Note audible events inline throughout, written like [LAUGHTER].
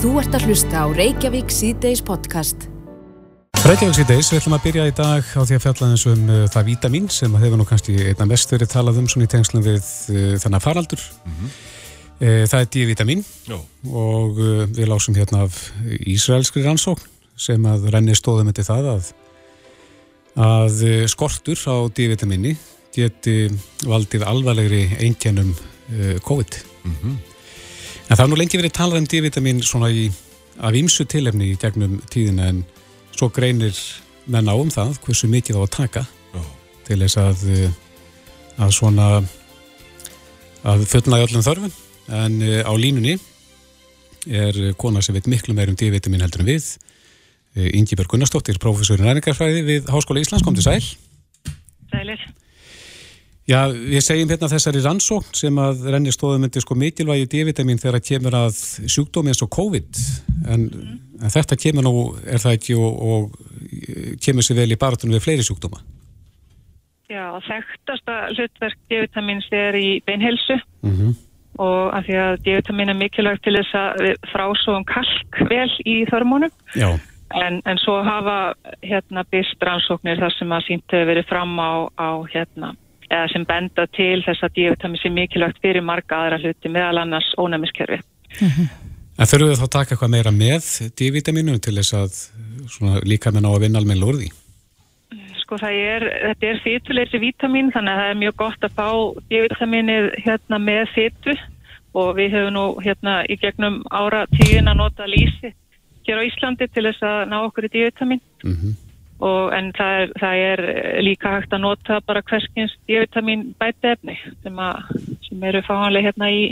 Þú ert að hlusta á Reykjavík C-Days podcast. Reykjavík C-Days, við ætlum að byrja í dag á því að fjalla eins um uh, það vítamin sem hefur nú kannski einna mest verið talað um svona í tengslum við uh, þannig faraldur. Mm -hmm. uh, það er D-vitamin og uh, við lásum hérna af Ísraelskri rannsókn sem að renni stóðum eftir það að, að uh, skortur á D-vitamini geti valdið alvarlegri einkennum uh, COVID. Mm -hmm. En það er nú lengi verið talað um D-vitamin svona í, af ýmsu tilefni í gegnum tíðina en svo greinir menn á um það hversu mikið á að taka oh. til þess að, eh, að svona að fullnaði öllum þörfum. En uh, á línunni er kona sem veit miklu meir um D-vitamin heldur en við uh, Ingi Berg Gunnarsdóttir, professor í næringarfræði við Háskóla Íslands, kom til sæl. Sælir Já, við segjum hérna þessari rannsókn sem að renni stóðum myndi sko mikilvægi D-vitamin þegar kemur að sjúkdómi eins og COVID en, mm. en þetta kemur nú, er það ekki og, og kemur sér vel í baratunum við fleiri sjúkdóma? Já, þekktasta hlutverk D-vitamins er í beinhelsu mm -hmm. og af því að D-vitamin er mikilvægt til þess að frásóðum kalk vel í þörmónum Já En, en svo hafa hérna byrst rannsóknir þar sem að sínt hefur verið fram á, á hérna eða sem benda til þess að D-vitamin sé mikilvægt fyrir marga aðra hluti meðal annars ónæmiskerfi. Mm -hmm. En þurfum við þá að taka eitthvað meira með D-vitaminu til þess að líka með ná að vinna almenna úr því? Sko það er, þetta er fytulegri vitamin þannig að það er mjög gott að fá D-vitaminið hérna með fytu og við hefum nú hérna í gegnum ára tíðin að nota lísi hér á Íslandi til þess að ná okkur í D-vitamin. Mm -hmm. Og, en það er, það er líka hægt að nota bara hverskins D-vitamin bætefni sem, sem eru fáanlega hérna í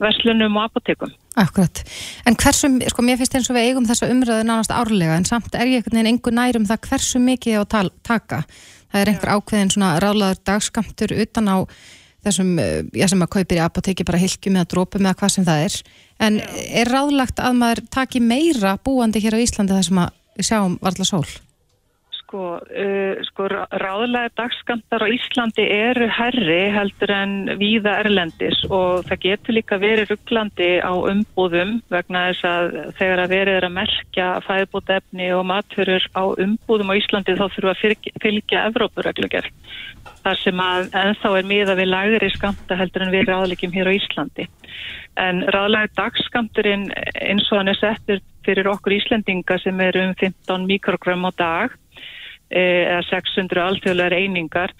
verslunum og apotekum. Akkurat. En hversu, sko mér finnst eins og við eigum þessa umröðu nánast árlega en samt er ég einhvern veginn einhver nærum það hversu mikið á að taka. Það er einhver ákveðin svona rálaður dagskamtur utan á þessum, já sem að kaupir í apoteki bara hilkjum eða drópum eða hvað sem það er. En já. er ráðlagt að maður taki meira búandi hér á Íslandi þar sem að við sjáum varðla sól? Sko, uh, sko ráðlega dagskantar á Íslandi eru herri heldur en víða erlendis og það getur líka verið rugglandi á umbúðum vegna þess að þegar að verið er að merkja fæðbútefni og matfyrur á umbúðum á Íslandi þá þurfa að fylgja, fylgja Evrópureglugjörn. Það sem að ennþá er miða við lagri skamta heldur en við ráðlegjum hér á Íslandi. En ráðlega dagskanturinn eins og hann er settur fyrir okkur Íslendinga sem er um 15 mikrogram á dag eða 600 alþjóðlegar einingar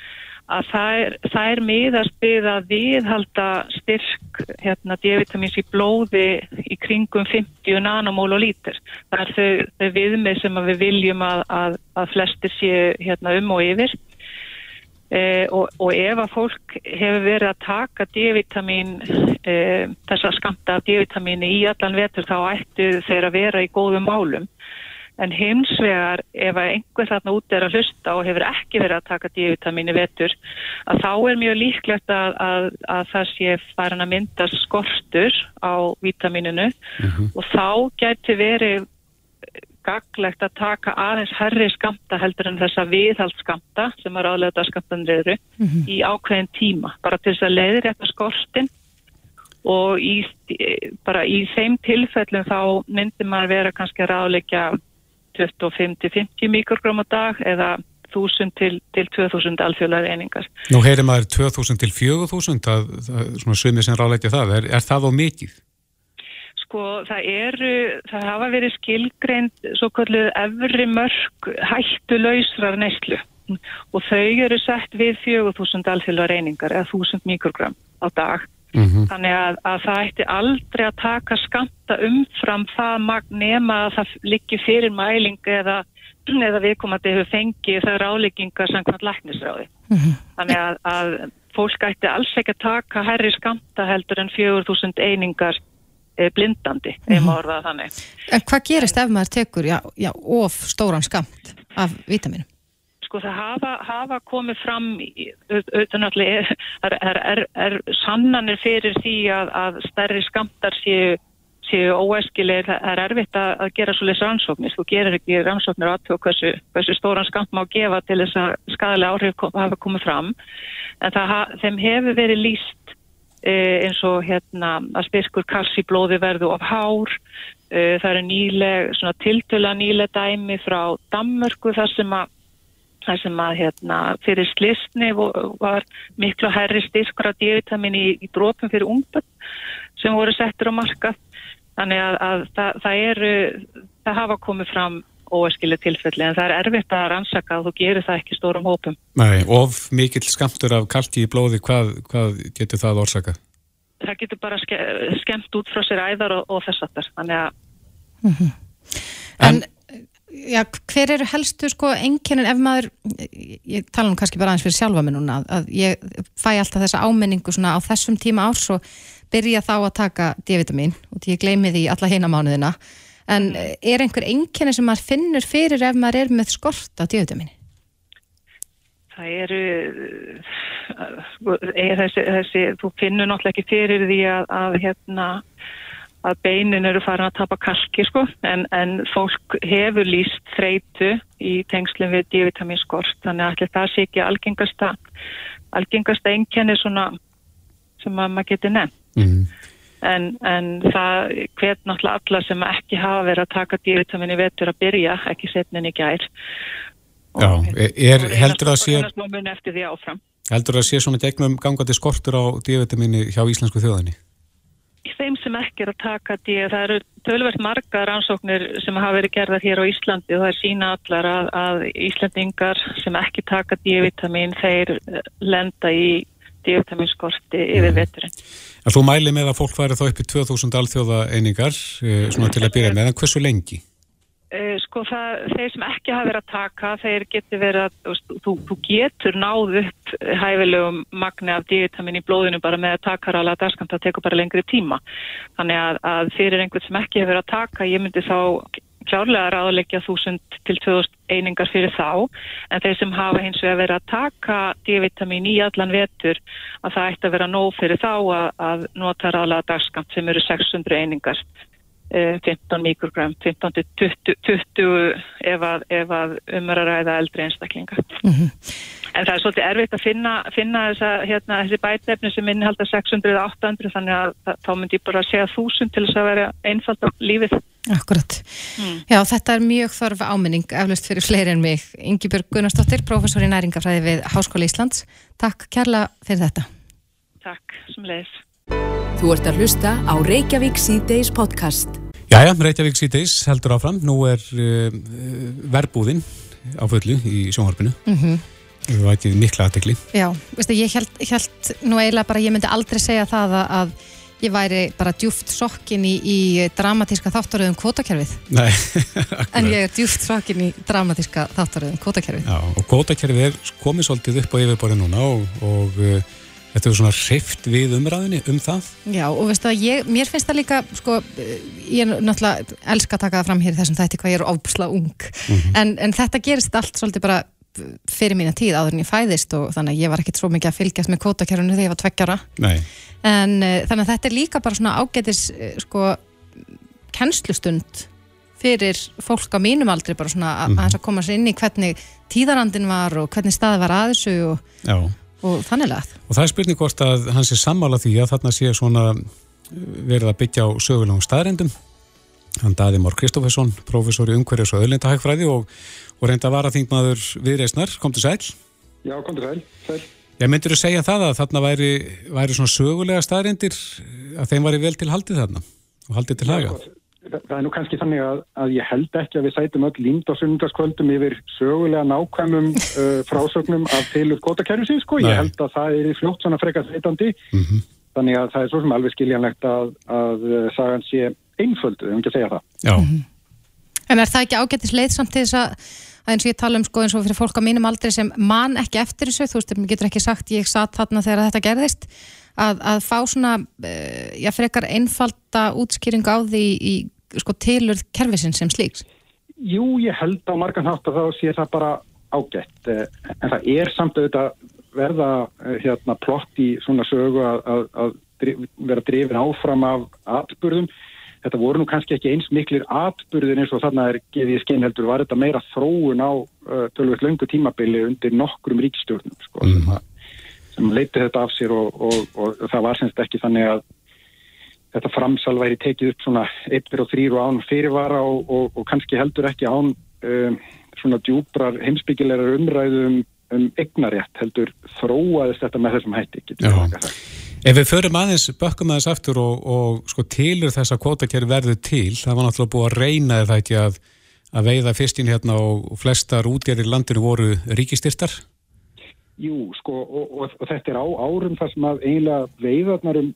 að það er, það er miðast við að viðhalda styrk hérna D-vitamins í blóði í kringum 50 nanomól og lítir. Það er þau, þau viðmið sem við viljum að, að, að flestir séu hérna um og yfir e, og, og ef að fólk hefur verið að taka D-vitamin e, þess að skamta D-vitamini í allan vetur þá ættu þeir að vera í góðum málum En hins vegar ef einhver þarna út er að hlusta og hefur ekki verið að taka D-vitamíni vetur að þá er mjög líklegt að, að, að það sé farin að mynda skortur á vitamíninu mm -hmm. og þá gæti verið gaglegt að taka aðeins herri skamta heldur en þessa viðhaldskamta sem er álega skamtanir eru mm -hmm. í ákveðin tíma bara til þess að leiðir þetta skortin og í, bara í þeim tilfellum þá myndir maður vera kannski að ráleika 25-50 mikrogram á dag eða 1000 til, til 2000 alþjóðlega einingar. Nú heyrir maður 2000 til 4000 að, að svona svimi sem ráleikja það. Er, er það á mikið? Sko það eru, það hafa verið skilgreind svo kalluð efri mörg hættu lausrar neyslu og þau eru sett við 4000 alþjóðlega einingar eða 1000 mikrogram á dag Mm -hmm. Þannig að, að það ætti aldrei að taka skamta umfram það nema að það liggi fyrir mæling eða, eða viðkomandi hefur fengið það ráleggingar hvern læknisráði. Mm -hmm. Þannig að, að fólk ætti alls ekki að taka herri skamta heldur en 4000 einingar e, blindandi, mm -hmm. ef maður orðað þannig. En hvað gerist ef maður tekur já, já, of stóran skamt af vítaminum? Sko það hafa, hafa komið fram auðvitað náttúrulega er, er, er, er sannanir fyrir því að, að stærri skamtar séu, séu óæskilegir, það er erfitt að, að gera svolítið rannsóknir, þú gerir ekki rannsóknir aðtöku hversu, hversu stóran skamt má gefa til þess að skadalega áhrif kom, hafa komið fram. En það, þeim hefur verið líst eins og hérna að styrkur kassi blóði verðu of hár. Það eru nýleg, svona tiltöla nýleg dæmi frá Dammörku þar sem að þar sem að hérna, fyrir slistni var miklu herri styrkur af D-vitamin í, í drópum fyrir ungböld sem voru settur á marka þannig að, að það, það eru það hafa komið fram óeskilu tilfelli en það er erfitt að rannsaka og þú gerir það ekki stórum hópum Nei, of mikill skamtur af kalki í blóði hvað, hvað getur það orsaka? Það getur bara ske, skemmt út frá sér æðar og, og þess aftar þannig að mm -hmm. En, en já, hver eru helstu sko enginin ef maður ég tala nú kannski bara aðeins fyrir sjálfa mig núna að ég fæ alltaf þessa ámenningu svona á þessum tíma árs og byrja þá að taka D-vitamin og ég gleymi því alla heina mánuðina en er einhver enginin sem maður finnur fyrir ef maður er með skort á D-vitamini? Það eru er þessi, þessi, þú finnur náttúrulega ekki fyrir því að, að hérna að beinin eru farin að tapa kalki sko en, en fólk hefur líst þreitu í tengslum við D-vitaminskort þannig að það sé ekki algengasta algengasta einkenni svona sem að maður geti nefn mm. en, en það hvet náttúrulega alla sem ekki hafa verið að taka D-vitamin í vetur að byrja ekki setnin í gær Já, er, heldur að sé heldur að sé svona gegnum gangandi skortur á D-vitamini hjá íslensku þjóðinni? Þeim sem ekki er að taka D, það eru tölvert marga rannsóknir sem hafa verið gerðar hér á Íslandi og það er sína allar að, að Íslandingar sem ekki taka D-vitamin þeir eh, lenda í D-vitaminskorti yfir mm. veturinn. Þú mæli með að fólk væri þá upp í 2000 alþjóða einingar eh, svona til að byrja með, en hversu lengi? Uh, sko það, þeir sem ekki hafa verið að taka, þeir getur verið að, þú, þú getur náð upp hæfilegum magni af D-vitamin í blóðinu bara með að taka rálega dagskamp, það tekur bara lengri tíma. Þannig að, að fyrir einhvern sem ekki hefur verið að taka, ég myndi þá klárlega ráðleggja 1000 til 2000 einingar fyrir þá, en þeir sem hafa hins vegar verið að taka D-vitamin í allan vetur, að það ætti að vera nóg fyrir þá að, að nota rálega dagskamp sem eru 600 einingar. 15 mikrogram, 15-20 ef að, að umræða eldri einstaklinga. Mm -hmm. En það er svolítið erfitt að finna, finna þessa, hérna, þessi bætefni sem innhalda 600-800 þannig að þá myndi ég bara segja 1000 til þess að vera einfald á lífið. Akkurat. Mm. Já, þetta er mjög þorf áminning eflust fyrir fleiri en mig. Ingi Björg Gunnarsdóttir, professor í næringafræði við Háskóli Íslands. Takk kærlega fyrir þetta. Takk, sem leiðis. Þú ert að hlusta á Reykjavík C-Days podcast. Jæja, Reykjavík C-Days heldur áfram. Nú er uh, verbúðinn á fullu í sjónvarpinu. Mm -hmm. Var ekki mikla aðtekli. Já, veistu, ég held, held nú eiginlega bara, ég myndi aldrei segja það að, að ég væri bara djúft sokkin í, í dramatíska þáttaröðum kvotakerfið. Nei, [LAUGHS] akkurat. En ég er djúft sokkin í dramatíska þáttaröðum kvotakerfið. Já, og kvotakerfið er komið svolítið upp á yfirborði núna og, og Þetta er svona hreift við umræðinni um það? Já, og veistu að ég, mér finnst það líka, sko, ég er náttúrulega elska að taka það fram hér þessum þætti hvað ég er ofbúsla ung, mm -hmm. en, en þetta gerist allt svolítið bara fyrir mína tíð áður en ég fæðist og þannig að ég var ekkert svo mikið að fylgjast með kvotakerfunu þegar ég var tveggjara. Nei. En uh, þannig að þetta er líka bara svona ágætis, uh, sko, kennslustund fyrir fólk á mínum aldri bara svona að, mm -hmm. að koma sér inn í hvernig tíðarandin var og hvernig staði var að þessu og... Já og þannig að. Og það er spurning hvort að hans er sammála því að þarna sé svona uh, verið að byggja á sögulegum staðrendum. Hann daði Mór Kristófesson, professor í umhverjus og öðlindahægfræði og, og reynda að vara þingmaður viðreysnar. Kom til sæl? Já, kom til sæl. sæl. Ég myndir að segja það að þarna væri, væri svona sögulega staðrendir að þeim væri vel til haldið þarna og haldið til haga. Já, það er nú kannski þannig að, að ég held ekki að við sætum öll línd á sunnundaskvöldum yfir sögulega nákvæmum [LAUGHS] uh, frásögnum af tilur gótakerfisins, sko. Ég held að það er í fljótt svona frekar þreitandi. Mm -hmm. Þannig að það er svo sem alveg skiljanlegt að, að uh, sagan sé einföldu, um ekki að segja það. Já. Mm -hmm. En er það ekki ágættis leið samt til þess að, eins og ég tala um sko eins og fyrir fólk á mínum aldrei sem mann ekki eftir þessu, þú veist, mér getur ekki sagt ég satt þarna þegar þetta gerðist, að, að fá svona, uh, já, frekar einfalda útskýring á því í sko, tilurð kerfisin sem slíks? Jú, ég held á margan hátt að þá sé það bara ágætt eh, en það er samt auðvitað verða eh, hérna plott í svona sögu að, að, að vera drifin áfram af atbyrðum. Þetta voru nú kannski ekki eins miklir atbyrðin eins og þarna er gefið í skeinheldur var þetta meira þróun á uh, tölvöld löngu tímabili undir nokkrum ríkstjórnum sko, mm. sem, að, sem leiti þetta af sér og, og, og, og það var semst ekki þannig að þetta framsal væri tekið upp svona 1 og 3 og án fyrirvara og kannski heldur ekki án um, svona djúbrar heimsbyggilegar umræðum um, um egnarétt heldur þróaðist þetta með þessum hætti Ef við förum aðeins, bökkum aðeins aftur og, og sko tilur þess að kvotakerri verður til, það var náttúrulega búið að reyna það ekki að, að veiða fyrstin hérna og flestar útgerðir landinu voru ríkistyrtar Jú, sko, og, og, og þetta er á árum þar sem að eiginlega veiðarnarum,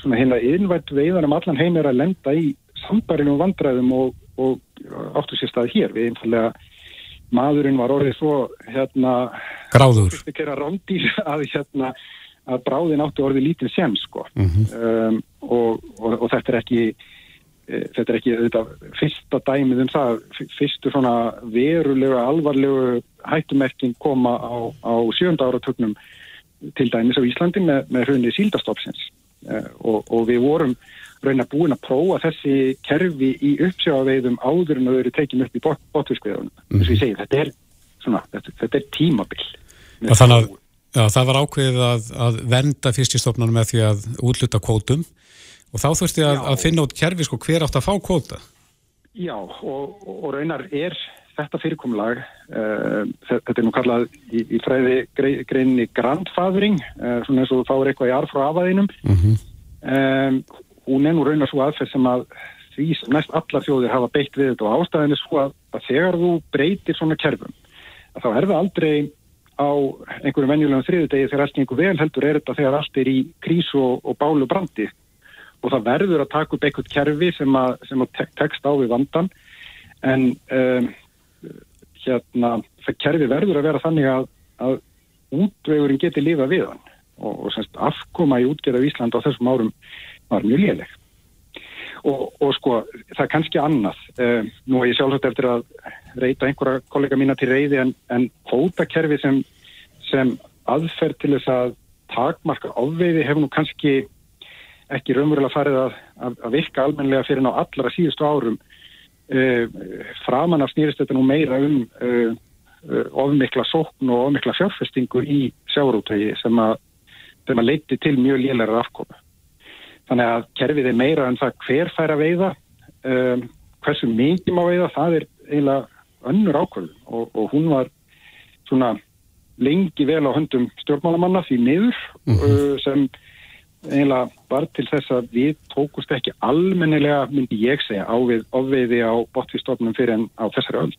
svona heila innvært veiðarum allan heim er að lenda í sambarinu og vandræðum og, og áttu sér stað hér. Við einfallega, maðurinn var orðið svo, hérna, gráður, að, hérna, að bráðin áttu orðið lítið sem, sko. Mm -hmm. um, og þetta er ekki Eh, þetta er ekki þetta fyrsta dæmið um það, fyrstu svona verulega alvarlegu hættumerking koma á, á sjönda áratögnum til dæmis á Íslandi með, með hrunni síldastofsins og, og við vorum raun að búin að prófa þessi kerfi í uppsjáðaveiðum áður en þau eru tekið upp í bot, botfiskveðunum mm. þess að ég segi þetta er, svona, þetta, þetta er tímabill Þannig að já, það var ákveðið að, að venda fyrstistofnunum með því að útluta kvótum Og þá þurfti að, að finna út kerfi sko hver átt að fá kvóta? Já, og, og raunar er þetta fyrirkomlag, uh, þetta er nú kallað í, í fræði greinni grandfathering, uh, svona eins og þú fáir eitthvað í arf frá afaðinum. Mm -hmm. um, hún er nú raunar svo aðferð sem að því næst allar þjóðir hafa beitt við þetta og ástæðin er svo að, að þegar þú breytir svona kerfum, þá er það aldrei á einhverjum venjulegum þriðudegi þegar allt einhver vel heldur er þetta þegar allt er í krís og, og bálu brandi og það verður að taka upp eitthvað kerfi sem að, sem að tekst á við vandan en um, hérna það kerfi verður að vera þannig að, að útvegurinn geti lífa við hann og, og semst afkoma í útgeða í Ísland á þessum árum var mjög léleg. Og, og sko það er kannski annað. Um, nú er ég sjálfsagt eftir að reyta einhverja kollega mína til reyði en, en hótakerfi sem, sem aðferð til þess að takmarka áveiði hefur nú kannski ekki raunverulega farið að, að, að virka almenlega fyrir ná allra síðustu árum framan af snýrist þetta nú meira um uh, uh, ofmikla sókn og ofmikla fjárfestingu í sjáurútægi sem að, að leiti til mjög lélæra afkomi. Þannig að kerfið er meira en það hver fær að veiða, um, hversu mikið má veiða, það er eiginlega önnur ákvöldum og, og hún var svona lengi vel á höndum stjórnmálamanna því niður mm -hmm. sem eiginlega bara til þess að við tókust ekki almennilega, myndi ég segja, á við ofveiði á botvístofnum fyrir en á þessari öll.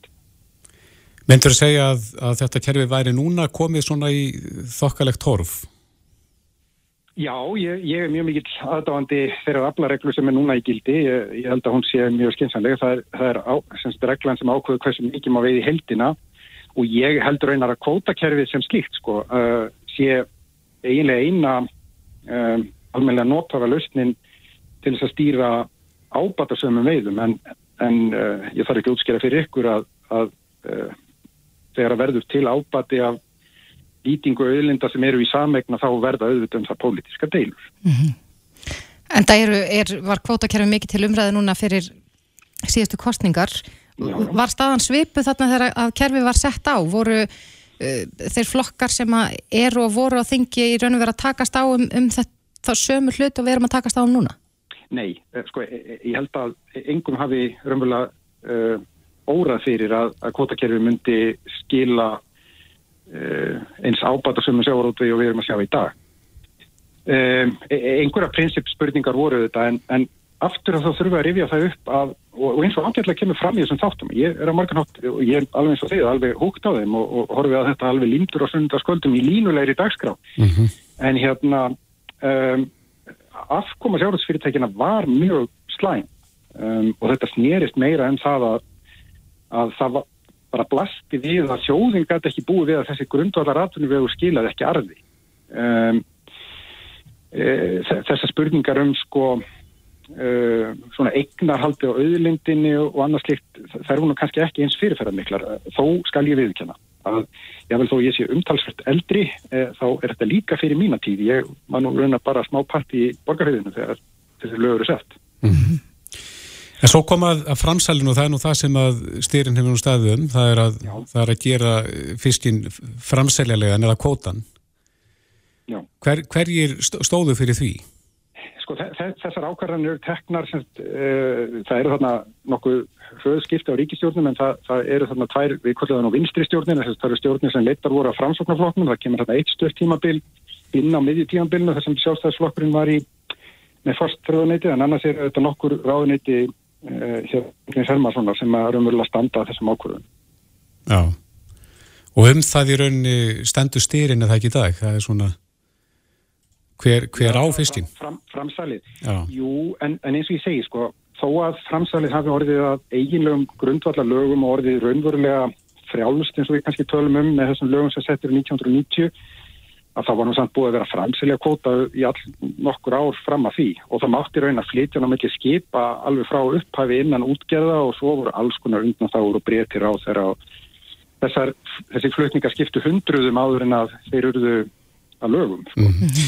Myndur þú segja að, að þetta kerfi væri núna komið svona í þokkalegt torf? Já, ég, ég er mjög mikill aðdáðandi þeirra aflareglu sem er núna í gildi. Ég, ég held að hún sé mjög skinsanlega. Það er, það er á, semst, reglan sem ákveður hversu mikið má veið í heldina og ég heldur einar að kvótakerfið sem slíkt sko, uh, sé eiginlega eina um, almenlega notara lausnin til þess að stýra ábatasömmum veiðum en, en uh, ég þarf ekki að útskjara fyrir ykkur að, að uh, þegar að verður til ábati af lýtingu og auðlinda sem eru í samegna þá verða auðvitað um það pólitiska deilur. Mm -hmm. En það eru, er, var kvótakerfi mikið til umræði núna fyrir síðustu kostningar. Já. Var staðan svipu þarna þegar að kerfi var sett á? Voru uh, þeir flokkar sem eru og voru á þingi í raun og vera að takast á um, um þetta það sömu hlut og við erum að takast á um núna? Nei, eh, sko, eh, eh, ég held að engum hafi raunverulega uh, órað fyrir að, að kvotakerfi myndi skila uh, eins ábata sem við sjáum út við og við erum að sjá í dag. Um, einhverja prinsipspurningar voru þetta en, en aftur að þá þurfum við að rifja það upp að, og, og eins og ágætlega kemur fram í þessum þáttum. Ég er að marga nátt og ég er alveg eins og þið alveg húgt á þeim og, og horfið að þetta alveg límtur og sundarsköldum í línulegri dagskrá. Mm -hmm. En hérna um, afkoma sjáratsfyrirtækina var mjög slæm. Um, og þetta snýrist meira en það að, að það var bara blasti við að sjóðin gæti ekki búið við að þessi grundvallar aðtunni við skilaði ekki arði. Um, e, þessar spurningar um sko e, svona eignarhaldi á auðlindinni og annars slikt þær voru kannski ekki eins fyrirferðar miklar þó skal ég viðkjanna að ég vil þó ég sé umtalsvært eldri e, þá er þetta líka fyrir mína tíð. Ég var nú raun að bara smá part í borgarhauðinu þegar þessi lögur er sett. Mm -hmm. En svo komað að framsælinu og það er nú það sem að styrin hefur nú staðum það er að, það er að gera fiskin framsæljarlega neða kótan Hver, hverjir stóðu fyrir því? Sko þessar ákvarðanir eru teknar, semst, uh, það eru þarna nokkuð hröðskipti á ríkistjórnum en það, það eru þarna tvær viðkvöldaðan á vinstri stjórnir, þess að það eru stjórnir sem leittar voru á framsóknarflokknum, það kemur þarna eitt stört tímabil inn á miðjutímanbilinu þar sem sjálfstæðisflokkurinn var í með fórstfröðuniti en annars er þetta nokkur ráðuniti uh, hér Hermanssonar sem er umverulega standa þessum ákvörðun. Já, og um það í raunni stendur styrinu það ekki dag, það er svona hver, hver á fyrstin? Fram, framsalið, Já. jú, en, en eins og ég segi sko, þó að framsalið hafi orðið að eiginlegum grundvallar lögum og orðið raunverulega frjálust eins og við kannski tölum um með þessum lögum sem settir 1990 að það var nú samt búið að vera framselja kvóta í all nokkur ár fram að því og það mátti raun að flytja ná mikið skipa alveg frá upphæfi innan útgerða og svo voru alls konar undan þá voru breytir á þeirra og þessar, þessi flutningar skiptu hundruðum áður en að þeir eruðu að lögum. Sko. Mm.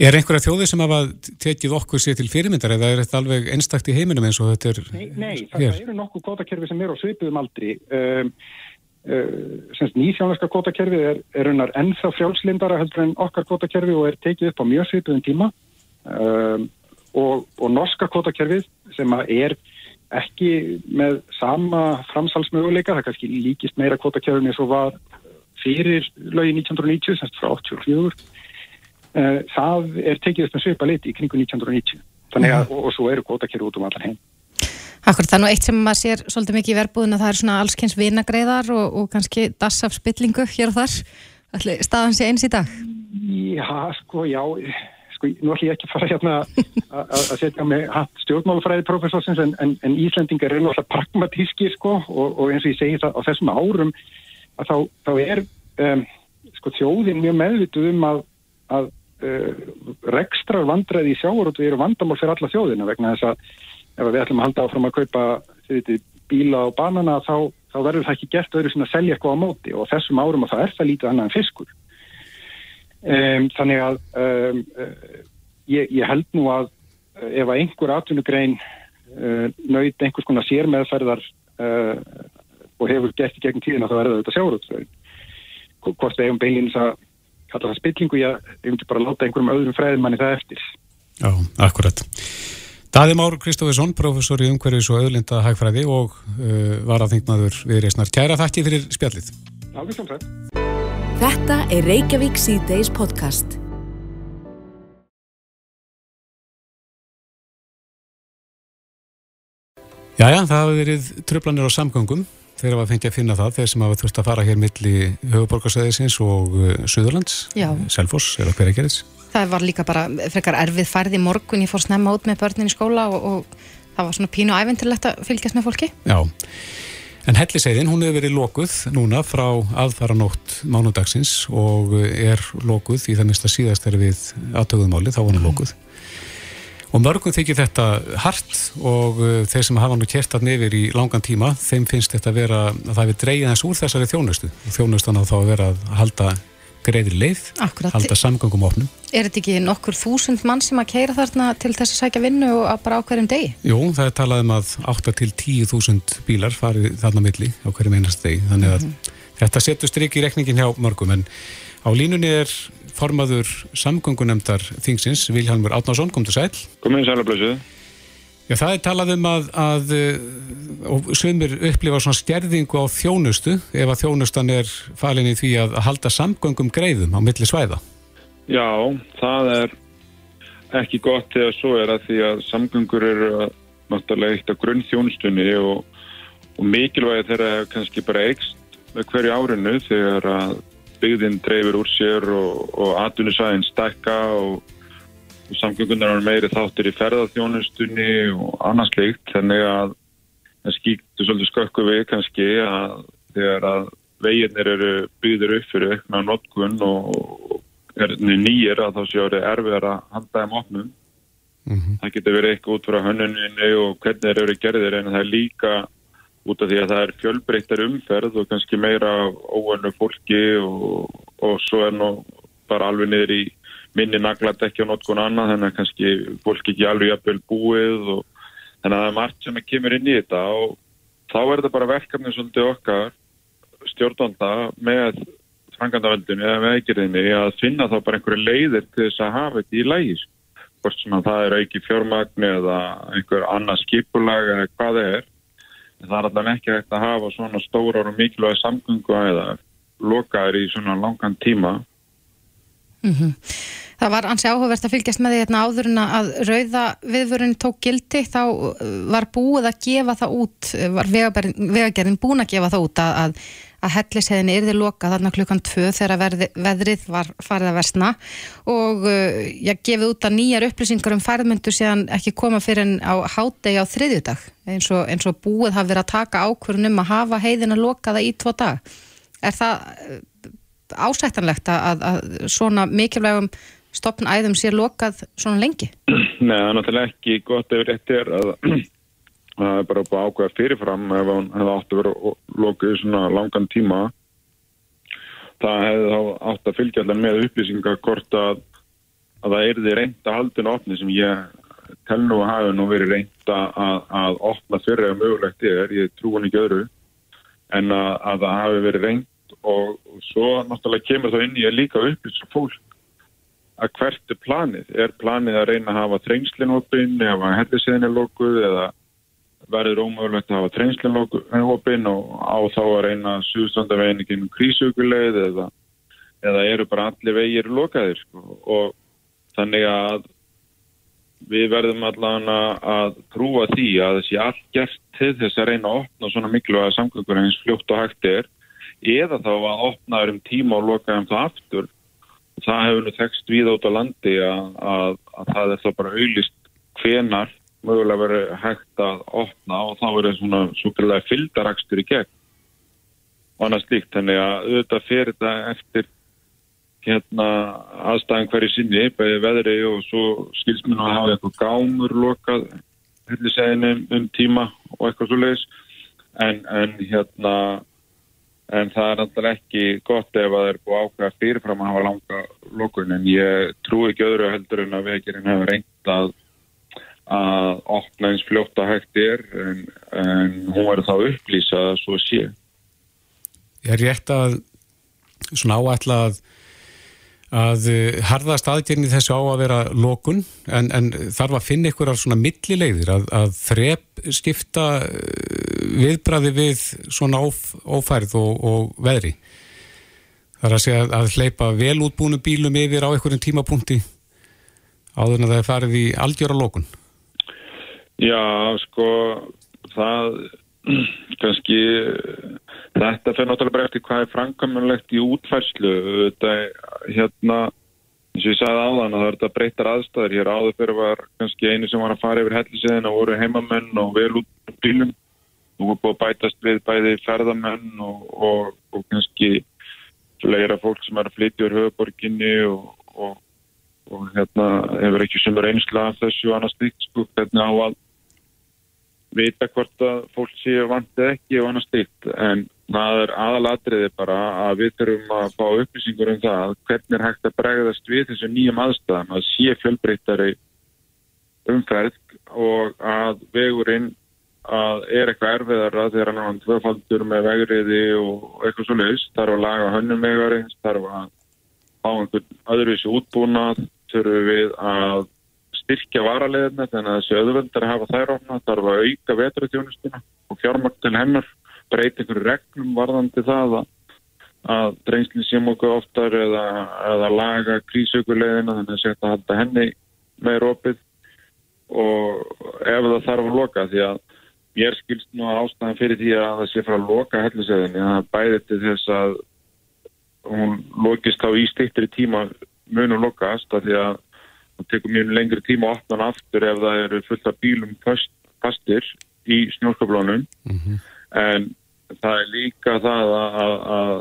Er einhverja þjóði sem hafa tekið okkur sér til fyrirmyndar eða er þetta alveg einstakt í heiminum eins og þetta er? Nei, nei það, eru nokkuð kvótakerfi sem eru á svipuðum aldri. Um, Uh, nýsjónarska kvotakerfið er, er unnar ennþá frjálslindara heldur en okkar kvotakerfi og er tekið upp á mjög svipuðum tíma uh, og, og norska kvotakerfið sem er ekki með sama framsalsmöguleika, það kannski líkist meira kvotakerfið eins og var fyrir lögi 1990, semst frá 84 uh, það er tekið upp með svipa lit í kringu 1990 þannig að, og, og svo eru kvotakerfið út um allar heim Akkur, það er nú eitt sem maður sér svolítið mikið í verbúðin að það er svona allskyns vinagreiðar og, og kannski dass af spillingu hér og þar. Ætli staðan sé eins í dag? Já, sko, já, sko, nú ætlum ég ekki að fara hérna [LAUGHS] að setja með hatt stjórnmálafræði profesorsins en, en, en Íslandingar er náttúrulega pragmatíski, sko, og, og eins og ég segi það á þessum árum að þá, þá er um, sko þjóðin mjög meðvituð um að, að rekstrar vandræði í sjáur og það eru vandamál fyrir alla þjóðina vegna þess að ef við ætlum að halda áfram að kaupa veitir, bíla og banana þá, þá verður það ekki gert öðru sem að selja eitthvað á móti og þessum árum og það er það lítið annað en fiskur. Um, þannig að um, uh, ég, ég held nú að uh, ef að einhver atvinnugrein uh, nöyt einhvers konar sérmeðferðar og hefur gert í gegn tíðina þá er þetta sjáurútsvegin. Hvort við eigum beilins að kalla það spillingu, ég hefum bara láta einhverjum öðrum fræðimanni það eftir. Já, akkurat. Daði Már Kristófesson, professor í umhverfis og auðlinda hægfræði og uh, var að þingmaður við reysnar. Kæra þakki fyrir spjallið. Þetta er Reykjavík C-Days podcast. Jæja, það hafi verið tröflanir á samgöngum það var fengið að finna það, þeir sem hafa þurft að fara hér milli höfuborgarsæðisins og uh, Suðurlands, Selfoss eða hverja gerðis. Það var líka bara frekar erfið færð í morgun, ég fór snemma út með börnin í skóla og, og það var svona pínu æfintilegt að fylgjast með fólki. Já, en helliseiðin, hún hefur verið lokuð núna frá aðfaranótt mánudagsins og er lokuð í það mista síðast er við aðtöguðmáli, þá var hún lokuð. Og mörgum þykir þetta hart og uh, þeir sem hafa nú kert að nefir í langan tíma, þeim finnst þetta að vera að það hefur dreigið eins úr þessari þjónustu. Þjónustan á þá að vera að halda greiðir leið, Akkurat. halda samgöngum opnum. Er þetta ekki nokkur þúsund mann sem að keira þarna til þess að sækja vinnu og bara á hverjum degi? Jú, það er talað um að 8 til 10 þúsund bílar farið þarna milli á hverjum einast degi, þannig að mm -hmm. þetta setur stryk í rekningin hjá mörgum, en á línunni er formaður samgöngunemdar þingsins, Vilhelmur Átnásson, kom til sæl. Komið í sælablösuðu. Já, það er talað um að, að og sömur upplifa svona stjerðingu á þjónustu ef að þjónustan er falin í því að halda samgöngum greiðum á milli svæða. Já, það er ekki gott þegar svo er að því að samgöngur eru náttúrulega eitt af grunn þjónustunni og, og mikilvægi þeirra kannski bara eikst með hverju árinu þegar að byggðin dreifir úr sér og, og atvinnusæðin stekka og samgöngunar er meiri þáttir í ferðarþjónustunni og annars leikt þannig að það skýktu svolítið skökku við kannski að þegar að veginnir eru byggðir upp fyrir aukna notkun og er nýjir að þá séu að það er erfið að handa þeim opnum mm -hmm. það getur verið eitthvað út frá hönnuninu og hvernig þeir eru gerðir en það er líka út af því að það er fjölbreyttar umferð og kannski meira óönnu fólki og, og svo er nú bara alveg niður í minni naglat ekki á notkun annað þannig að kannski fólk ekki alveg jafnvel búið og þannig að það er margt sem kemur inn í þetta og þá er þetta bara verkefni svolítið okkar stjórnanda með frangandavöldinu eða veikirðinni að finna þá bara einhverju leiðir til þess að hafa þetta í lægis. Hvort sem að það er auki fjármagn eða einhver annað skipulag eða hvað það er. Það er alltaf ekki hægt að hafa svona stórar og mikilvægi samgöngu eða lokaður í svona langan tíma. Mm -hmm. Það var ansi áhugavert að fylgjast með því hérna áður en að rauða viðvörun tók gildi þá var búið að gefa það út, var vegagerðin búin að gefa það út að, að, að hellisheðinni yrði loka þarna klukkan tvö þegar verði, veðrið var farið að versna og ég gefið út að nýjar upplýsingar um færðmyndu séðan ekki koma fyrir en á hádegi á þriðjudag eins og, eins og búið hafi verið að taka ákvörunum að hafa heiðina lokaða í tvo dag. Er það ásættanlegt að, að svona mikilvægum stopnæðum sé lokað svona lengi? Nei, það er náttúrulega ekki gott ef rétt er að það er bara búið ákveða fyrirfram ef hann hefði átt að vera lokið svona langan tíma það hefði þá átt að fylgja allar með upplýsingar hvort að, að það erði reynda haldinu opni sem ég tel nú að hafa nú verið reynda að, að opna fyrir að mögulegt er, ég trú hann ekki öðru en að, að það hafi verið reynd og, og svo náttúrulega kemur það inn í að líka upplýsa fólk að hvert er planið? Er planið að reyna að hafa trengslinopinn eða helliseðinilókuð eða verður ómögulegt að hafa trengslinopinn og á þá að reyna að suðstanda veginn krísuguleið eða, eða eru bara allir vegir lokaðir sko. og þannig að við verðum allavega að trúa því að þessi allt gert til þess að reyna að opna svona miklu að samgöngur eins fljótt og hægt er eða þá að opna um tíma og loka um það aftur það hefur nú þekst við át á landi að, að, að það er þá bara auðlist hvenar mögulega verið hægt að opna og þá verið svona svokallega fyldarakstur í gegn og annars líkt, þannig að auðvitað fyrir þetta eftir hérna aðstæðan hverju sinni bæði veðri og svo skilsminu að hafa eitthvað gámur lokað helliseginu um tíma og eitthvað svo leiðis en, en hérna en það er alltaf ekki gott ef það er búið ákveða fyrirfram að hafa langa lókun en ég trú ekki öðru heldur en að vegirinn hefur reynd að að opna eins fljótt að hægt er en, en hún verður þá upplýsað að svo sé Ég er rétt að svona áætla að að harðast aðgerni þessu á að vera lókun en, en þarf að finna ykkur svona millilegðir að, að þrep skipta viðbræði við svona óf, ófærð og, og veðri. Það er að segja að hleypa vel útbúinu bílum yfir á einhverjum tímapunkti áður en það er farið í algjöra lókun. Já, sko, það kannski þetta fyrir náttúrulega bara eftir hvað er framkvæmulegt í útfærslu. Þetta, hérna, eins og ég sagði áðan að er þetta breytar aðstæður. Hér áður fyrir var kannski einu sem var að fara yfir helliseðin og voru heimamenn og vel út bílum er búið að bætast við bæði ferðamenn og, og, og kannski fleira fólk sem er að flytja úr höfuborginni og, og hérna hefur ekki sem er einsla af þessu annars stíkt sko, hvernig á að vita hvort að fólk séu vantið ekki og annars stíkt en það er aðalatriði bara að við þurfum að fá upplýsingur um það hvernig er hægt að bregðast við þessu nýjum aðstæðan að sé fjölbreytari umferð og að vegurinn að er eitthvað erfiðara þegar hann er tvöfaldur með vegriði og eitthvað svo leiðis, þarf að laga hönnum vegarins, þarf að á einhvern öðruvísi útbúnað þurfum við að styrkja varaleðina þannig að þessi öðvöldar hafa þær ofna, þarf að auka vetrutjónustuna og fjármakt til hennar breyta einhverju reglum varðandi það að, að drengslinn sé mjög oftar eða, eða laga krísaukuleðina þannig að setja að halda henni með rópið og ef það þarf að loka því að Mér skilst nú að ástæðan fyrir því að það sé frá að loka hellisöðinni að bæði til þess að hún lokist á í stiktri tíma munum lokast af því að það tekur mjög lengri tíma að opna hann aftur ef það eru fullt af bílum fast, fastir í snjórkablónum mm -hmm. en það er líka það að, að,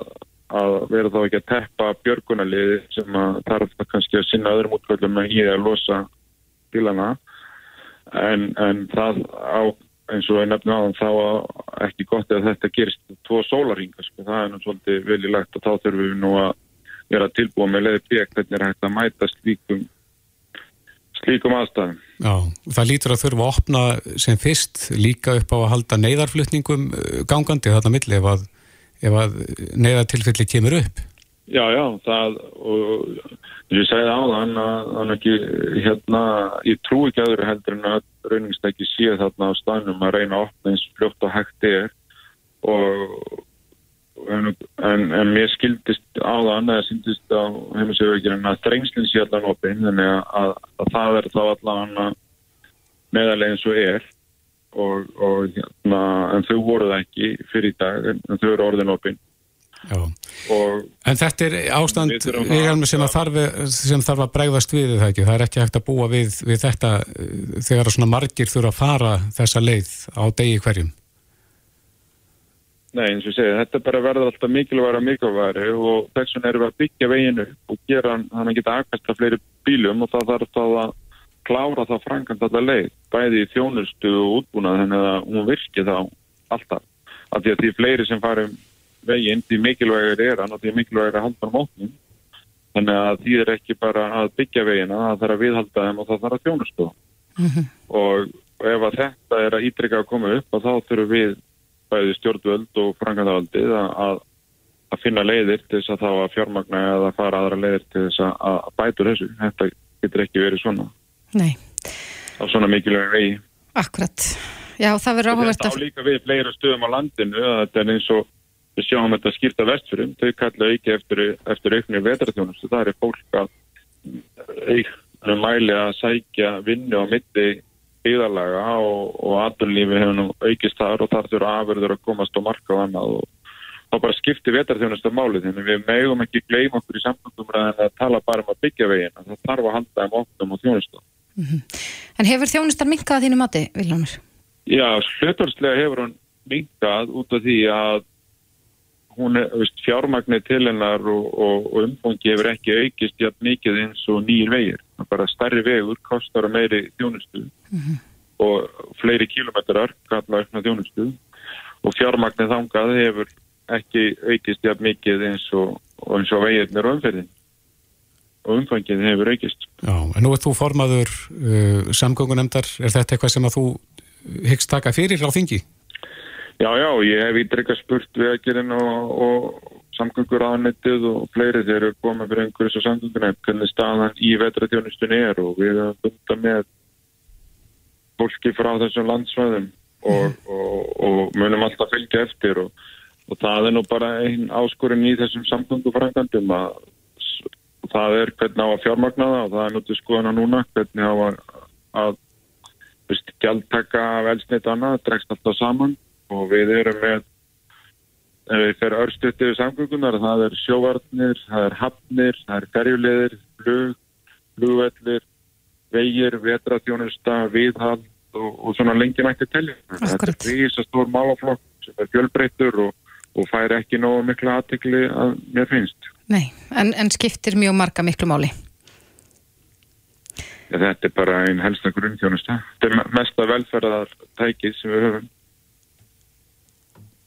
að vera þá ekki að teppa björgunarliði sem að þarf það kannski að sinna öðrum útvöldum að í að losa bílana en, en það á eins og ég á þann þá ekki gott að þetta gerist tvo sólaringa sko. það er náttúrulega svolítið viljilegt og þá þurfum við nú að vera tilbúið með leiði bík hvernig er hægt að mæta slíkum slíkum aðstæðum. Já, það lítur að þurfa að opna sem fyrst líka upp á að halda neyðarflutningum uh, gangandi þarna milli ef að, að neyðartilfelli kemur upp. Já, já, það og ég segði á þann að hann ekki, hérna, ég trú ekki aðra heldur en að rauningstæki sé þarna á stanum að reyna að opna eins fljótt og hægt er. Og en, en, en mér skildist á þann eða syndist á heimisauðvíkjum að þrengslinn sé allan opinn þannig að, að það er þá allan meðalegin svo er. Og, og hérna, en þau voruð ekki fyrir í dag en, en þau eru orðin opinn En þetta er ástand sem þarf, sem þarf að bregðast við það ekki, það er ekki hægt að búa við, við þetta eh, þegar svona margir þurfa að fara þessa leið á degi hverjum Nei, eins og segi, þetta bara verður alltaf mikilværa mikilværi og þess vegna erum við að byggja veginu og gera hann að geta aðkvæmsta fleiri bílum og það þarf þá að klára það framkvæmt alltaf leið, bæði í þjónustu og útbúnað þannig að hún virki þá alltaf, af því að því fleiri sem farum veginn, því mikilvægir er hann og því mikilvægir er að halda um óknum þannig að því er ekki bara að byggja vegina, það þarf að viðhalda þeim og það þarf að þjónustu mm -hmm. og, ef að þetta er að ídrika að koma upp og þá þurfum við bæði stjórnvöld og frangatavaldið að, að finna leiðir til þess að þá að fjármagna eða fara aðra leiðir til þess að, að bætur þessu. Þetta getur ekki verið svona. Nei. á svona mikilvæg vegi. Akkurat, já það verður áhugavert að Þetta á líka við fleira stöðum á landinu þetta er eins og við sjáum þetta skýrta vestfyrum, þau kalla ekki eftir, eftir auknir vetraþjónustu, það er fólk að mæli að sækja vinnu á mitti byggðarlaga og, og aðunlífi hefur nú aukist þar og þar þurfa afverður að komast á marka og annað og þá bara skipti vetraþjónustu máli þannig við megum ekki gleyma okkur í samfélagum en að tala bara um að byggja veginn það þarf að halda um oknum og þjónustu mm -hmm. En hefur þjónustar minkað þínu mati, Viljámur? Já, hlutvarslega hefur hún minkað út af því að hún er, veist, fjármagnir til hennar og, og, og umfangi hefur ekki aukist jægt mikið eins og nýjir vegir. Bara starri vegur kostar að meiri þjónustu mm -hmm. og fleiri kilómetrar kalla aukna þjónustu og fjármagnir þangað hefur ekki aukist jægt mikið eins og, eins og vegirnir og umferðin og umfangið hefur aukist. Já, en nú er þú formaður uh, samgöngunemdar, er þetta eitthvað sem að þú hyggst taka fyrir á þingi? Já, já, ég hef ídreika spurt vegagerinn og, og samgöngur aðnettið og fleiri þeir eru komið fyrir einhverjus og samgöngunum hvernig staðan í vetratjónustunni er og við erum bunda með fólki frá þessum landsvæðum og, mm. og, og munum alltaf fylgja eftir og það er nú bara einn áskorinn í þessum samgöngufrængandum að það er hvernig á að fjármagna það og það er núttið skoðana núna hvernig á að, að veist, gjaldtaka velsnit annað, dregst alltaf saman og við erum með ef við fer örstuðt yfir samgöngunar það er sjóvarnir, það er hafnir það er ferjulegir, flug flugvellir, vegir vetratjónusta, viðhald og, og svona lengi nætti telli þetta er því að stór málaflokk sem er fjölbreytur og, og fær ekki nógu miklu aðtikli að mér finnst. Nei, en, en skiptir mjög marga miklu máli. Ja, Þetta er bara einn helsta grunntjónusta þetta er mesta velferðar tækið sem við höfum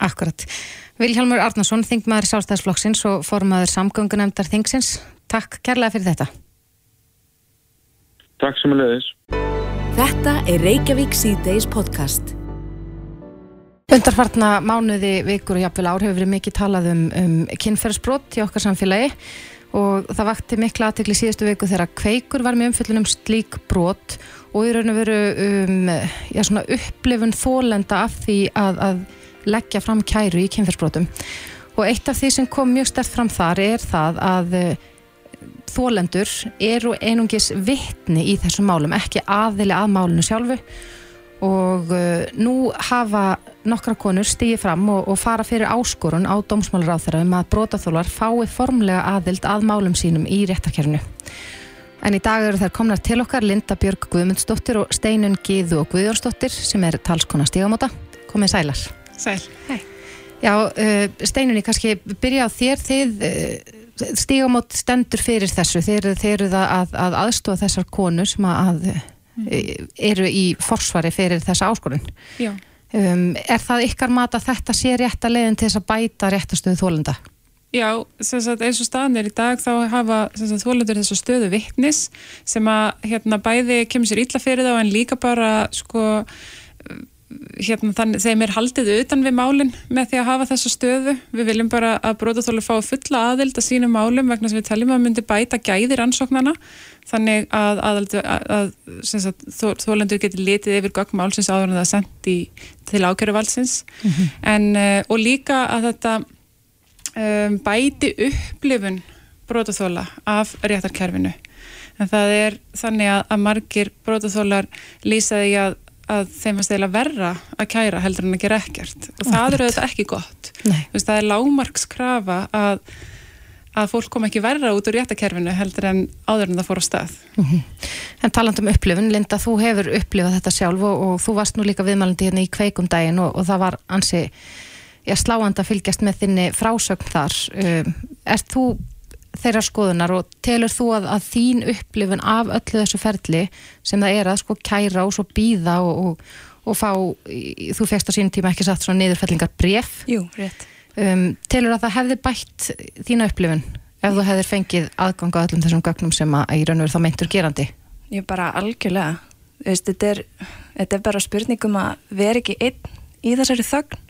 Akkurat. Vilhelmur Arnason, þingmaður Sálstæðsflokksins og formaður samgöngunemdar þingsins. Takk kærlega fyrir þetta. Takk sem að leiðis. Þetta er Reykjavík C-Days podcast. Undarfartna mánuði, vikur og jafnvel ár hefur verið mikið talað um, um kynferðsbrott í okkar samfélagi og það vakti mikla aðtekli síðustu viku þegar kveikur var með umfyllunum slík brott og í raun og veru um, já, upplifun þólenda af því að, að leggja fram kæru í kynferðsbrotum og eitt af því sem kom mjög stert fram þar er það að eh, þólendur eru einungis vittni í þessum málum, ekki aðili að málunu sjálfu og uh, nú hafa nokkra konur stíði fram og, og fara fyrir áskorun á dómsmálar á þeirra um að brótaþólar fái formlega aðild að málum sínum í réttarkerfinu. En í dag eru þær komnar til okkar Linda Björg Guðmundsdóttir og Steinun Gíðu og Guðjónsdóttir sem er talskona stígamóta. Komið sælar. Sæl. Hei. Já, uh, Steinunni, kannski byrja á þér, þið uh, stígamót stendur fyrir þessu, þeir, þeir eru það að, að aðstofa þessar konur sem að, mm. eru í forsvari fyrir þessa áskorun. Já. Um, er það ykkar mat að þetta sé rétt að leiðin til þess að bæta réttastöðu þólenda? Já, sagt, eins og staðan er í dag þá hafa þólendur þessu stöðu vittnis sem að hérna, bæði kemur sér illa fyrir þá en líka bara sko hérna, þann, þeim er haldið utan við málinn með því að hafa þessa stöðu. Við viljum bara að brótaþólar fá fulla aðild að sínum málum vegna sem við teljum að myndi bæta gæði rannsóknarna þannig að, að, að, að þólendur getur litið yfir gögnmál sem áður en það er sendt í, til ákjöruvalsins mm -hmm. en, uh, og líka að þetta um, bæti upplifun brótaþóla af réttarkerfinu en það er þannig að, að margir brótaþólar lýsaði að, að þeim að stela verra að kæra heldur en að gera ekkert. Og það eru þetta ekki gott. Vist, það er lágmarkskrafa að, að fólk kom ekki verra út úr réttakerfinu heldur en áður en það fór á stað. Mm -hmm. En taland um upplifun, Linda þú hefur upplifað þetta sjálf og, og þú varst nú líka viðmælandi hérna í kveikumdægin og, og það var ansi já, sláand að fylgjast með þinni frásögn þar. Um, Erst þú þeirra skoðunar og telur þú að, að þín upplifun af öllu þessu ferli sem það er að sko kæra og svo býða og, og, og fá, þú fegst á sínum tíma ekki satt svona niðurfellingar bref Jú, rétt. Um, Telur að það hefði bætt þína upplifun ef þú hefðir fengið aðgang á öllum þessum gögnum sem að í raun og veru þá meintur gerandi? Ég bara algjörlega. Veist, þetta, er, þetta er bara spurningum að vera ekki einn í þessari þögn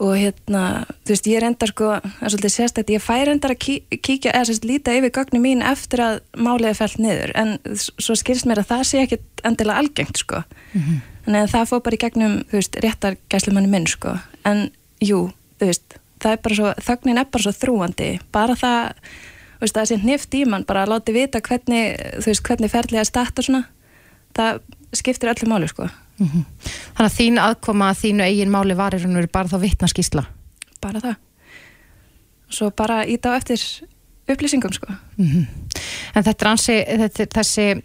og hérna, þú veist, ég er endar sko, það er svolítið sérstætt, ég fær endar að kí, kíkja, eða sérst, líta yfir gögnu mín eftir að málið er fælt niður. En svo skilst mér að það sé ekki endilega algengt sko. Mm -hmm. að það fór bara í gegnum, þú veist, réttar gæslumanni minn sko, en jú þú veist, það er bara svo, þögnin er bara svo þrúandi, bara það þú veist, það er sér hnift í mann, bara að láti vita hvernig, þú veist, hvernig ferðlega er stætt og svona, það skiptir öllu máli sko Mm -hmm. Þannig að þín aðkoma að þínu eigin máli var í raun og veru bara þá vittnaskísla? Bara það. Svo bara íta á eftir upplýsingum sko. Mm -hmm. En þetta er ansi, þetta, þessi,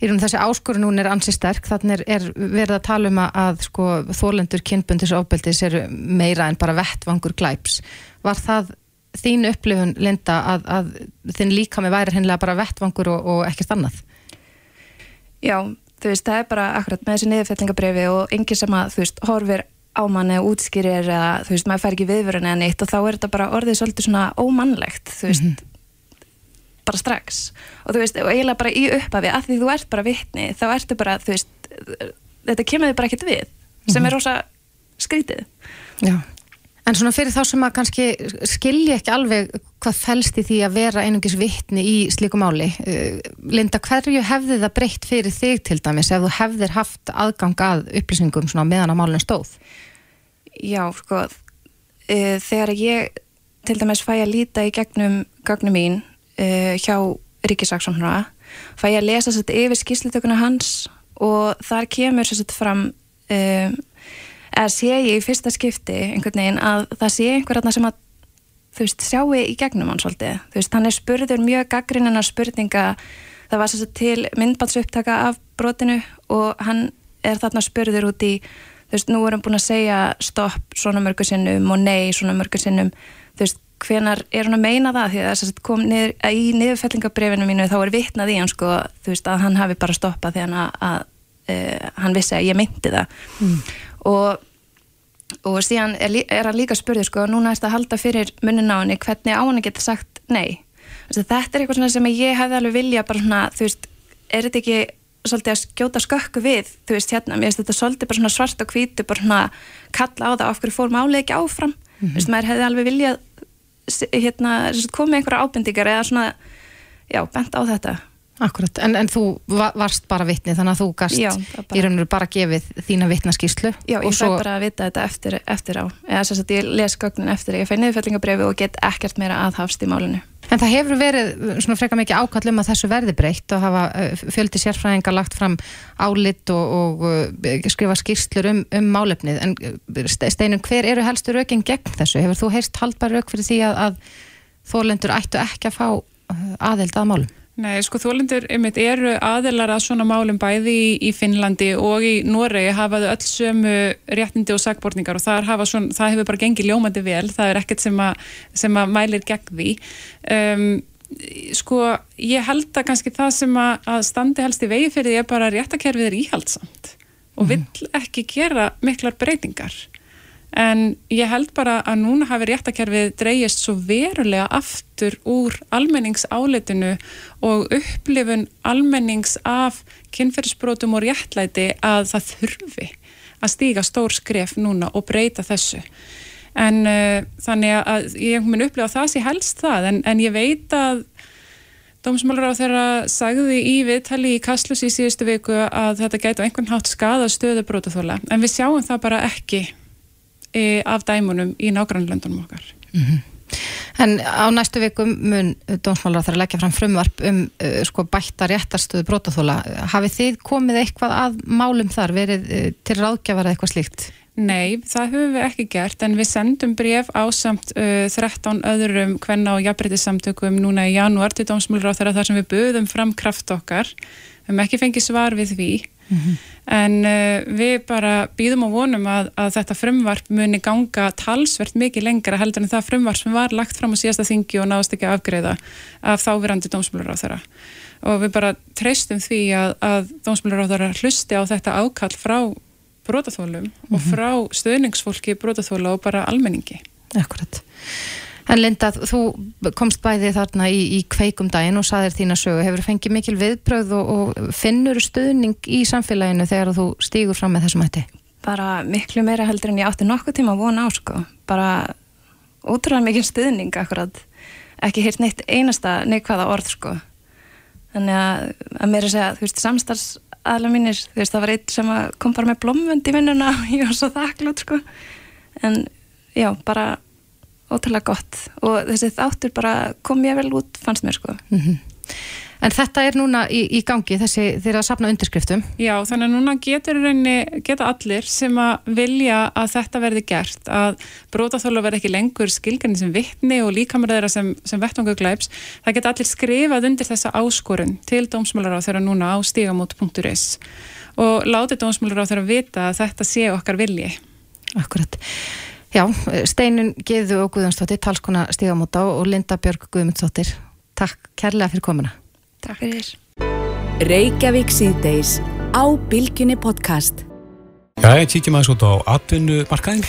í raun þessi áskorun hún er ansi sterk, þannig er, er verið að tala um að sko, þólendur kynbundis ofbeldis eru meira en bara vettvangur glæps. Var það þín upplifun, Linda, að, að þinn líka með væri hennilega bara vettvangur og, og ekkert annað? Já, þú veist, það er bara akkurat með þessi niðurfellingabrifi og enginn sem að, þú veist, horfir á manni og útskýrir eða, þú veist, maður fær ekki viðvörun eða neitt og þá er þetta bara orðið svolítið svona ómannlegt, þú veist, mm -hmm. bara strax og þú veist, og eiginlega bara í upphafi, að því þú ert bara vittni, þá ertu bara, þú veist, þetta kemur þið bara ekkert við, sem -hmm. er rosa skrítið. Já. En svona fyrir þá sem að kannski skilja ekki alveg hvað fælst í því að vera einungis vittni í slíku máli. Eh, Linda, hverju hefði það breytt fyrir þig til dæmis ef þú hefðir haft aðgang að upplýsingum meðan á málunum stóð? Já, sko, uh, þegar ég til dæmis fæ að líta í gegnum gagnum mín uh, hjá Ríkisaksónra, fæ ég að lesa þetta yfir skýrslitökuna hans og þar kemur sér þetta fram um, eða sé ég í fyrsta skipti einhvern veginn að það sé einhverjarna sem að þú veist, sjáu í gegnum hann svolítið, þú veist, hann er spurður mjög gaggrinina spurninga. Það var sér til myndbalsupptaka af brotinu og hann er þarna spurður út í þú veist, nú erum búin að segja stopp svona mörgur sinnum og nei svona mörgur sinnum. Þú veist, hvenar er hann að meina það? Því að þess að kom niður, að í niðurfellingabrefinu mínu þá er vitnað í hann sko, þú veist, að hann hafi bara stoppað því hann að, að uh, hann vissi að ég myndi það. Mm og, og síðan er, er hann líka spurðið sko, núna er þetta að halda fyrir munnin á henni hvernig á hann geta sagt nei? Þetta er eitthvað sem ég hefði alveg vilja bara svona, þú veist, er þetta ekki svolítið að skjóta skökku við þú veist hérna, mér finnst þetta svolítið bara svona svart og hvítu bara svona kalla á það af hverju fór máli ekki áfram, mm -hmm. þú veist, maður hefði alveg vilja hérna, komið einhverja ábendingar eða svona já, bent á þetta Akkurat, en, en þú varst bara vittni þannig að þú gast Já, bara... í raun og veru bara gefið þína vittnaskíslu Já, ég svo... fæ bara að vita þetta eftir, eftir á eða þess að ég les gögnin eftir ég fæ niðurfellingabrifi og get ekkert meira aðhafst í málinu En það hefur verið svona freka mikið ákallum að þessu verði breytt og hafa uh, fjöldi sérfræðingar lagt fram álit og, og uh, skrifa skýrslur um, um málefnið en uh, Steinun, hver eru helstu raukinn gegn þessu? Hefur þú heist haldbar rauk fyrir því að, að þólendur ættu ekki að fá aðeld að málum? Nei, sko þólendur einmitt eru aðelar að svona málum bæði í, í Finnlandi og í Noregi hafaðu öll sömu réttindi og sagbortningar og svona, það hefur bara gengið ljómandi vel, það er ekkert sem að, sem að mælir gegn því. Um, sko, ég held að kannski það sem að, að standi helst í vegi fyrir því er bara að réttakerfið er íhaldsamt og mhm. vill ekki gera miklar breytingar. En ég held bara að núna hafi réttakerfið dreyjist svo verulega aftur úr almenningsáleitinu og upplifun almennings af kynferðsbrótum og réttlæti að það þurfi að stíga stór skref núna og breyta þessu. En uh, þannig að ég mun upplifa það sem helst það. En, en ég veit að Dómsmálur á þeirra sagði í viðtali í Kastlus í síðustu viku að þetta gæti á einhvern hátt skada stöðu brótaþóla en við sjáum það bara ekki e, af dæmunum í nágrannlöndunum okkar. Mm -hmm. En á næstu vikum mun Dómsmálur á þeirra leggja fram frumvarp um uh, sko bætta réttarstöðu brótaþóla. Hafið þið komið eitthvað að málum þar verið uh, til ráðgjafara eitthvað slíkt? Nei, það höfum við ekki gert en við sendum bref á samt uh, 13 öðrum hvenna og jafnbreytisamtökum núna í janúar til dómsmjölur á þeirra þar sem við buðum fram kraft okkar. Við hefum ekki fengið svar við því mm -hmm. en uh, við bara býðum og vonum að, að þetta frumvarp muni ganga talsvert mikið lengra heldur en það frumvarp sem var lagt fram á síðasta þingi og náðast ekki að afgreða af þávirandi dómsmjölur á þeirra og við bara treystum því að, að dómsmjölur á þeirra hlusti á þetta ákall frá brotaþólum mm -hmm. og mhm. frá stöðningsfólki brotaþóla og bara almenningi. Akkurat. En Linda, þú komst bæði þarna í, í kveikum daginn og saðir þína sögu. Hefur fengið mikil viðbröð og, og finnur stöðning í samfélaginu þegar þú stýgur fram með þessum hætti? Bara miklu meira heldur en ég átti nokkuð tíma að vona á sko. Bara ótrúlega mikil stöðning akkurat. Ekki hirt neitt einasta neikvæða orð sko. Þannig að, að mér er að segja, þú veist, samstarfs aðla mínir, þú veist, það var eitt sem kom bara með blómvönd í vinnuna [LAUGHS] og ég var svo þakklátt sko en já, bara ótrúlega gott og þessi þáttur bara kom ég vel út, fannst mér sko mm -hmm. En þetta er núna í, í gangi þessi þeirra að sapna undirskriftum? Já, þannig að núna getur reyni, geta allir sem að vilja að þetta verði gert, að brótaþóla verði ekki lengur skilgarni sem vittni og líkamræðara sem, sem vettvangu glæps. Það geta allir skrifað undir þessa áskorun til dómsmálar á þeirra núna á stígamót.is og láti dómsmálar á þeirra vita að þetta sé okkar vilji. Akkurat. Já, Steinun Geðu og Guðjónsdóttir, talskona stígamóta og Linda Björg Guðmundsdóttir. Takk kærlega fyrir komuna. Takk fyrir. Reykjavík síðdeis á Bilginni podcast. Já, ég kíkja maður svona á atvinnumarkaðin.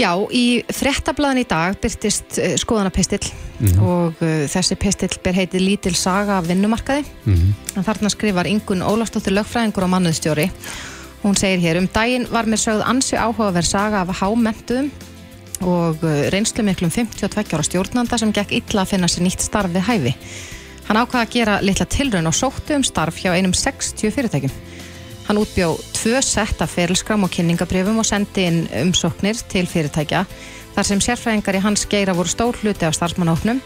Já, í frettablaðin í dag byrtist uh, skoðanapistill mm -hmm. og uh, þessi pistill ber heitið Lítil saga af vinnumarkaði. Mm -hmm. Þarna skrifar Ingun Ólafstóttir lögfræðingur á mannuðstjóri. Hún segir hér, um daginn var mér sögð ansi áhugaverð saga af hámentuðum og uh, reynslu miklum 52 ára stjórnanda sem gekk illa að finna sér nýtt starf við hæfi. Hann ákvaða að gera litla tilraun og sóttu um starf hjá einum 60 fyrirtækjum. Hann útbjóð tvö setta ferilskram og kynningabrifum og sendi inn umsóknir til fyrirtækja þar sem sérfræðingar í hans geira voru stór hluti af starfsmannóknum.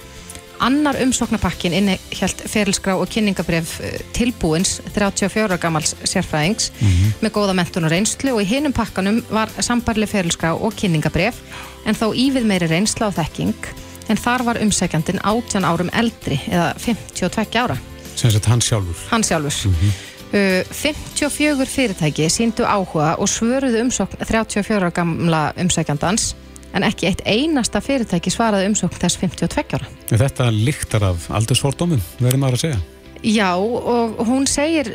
Annar umsóknarpakkin inni helt ferilskrá og kynningabrif eh, tilbúins 34 gammals sérfræðings mm -hmm. með góða mentun og reynslu og í hinum pakkanum var sambarli ferilskrá og kynningabrif en þó ívið meiri reynsla og þekking en þar var umsækjandin 18 árum eldri eða 52 ára. Sem sagt hans sjálfur. Hans sjálfur. Mm -hmm. uh, 54 fyrirtæki síndu áhuga og svöruðu umsókn 34 gamla umsækjandans en ekki eitt einasta fyrirtæki svaraði umsókn þess 52 ára. Þetta líktar af aldursfordóminn, verður maður að segja. Já og hún segir,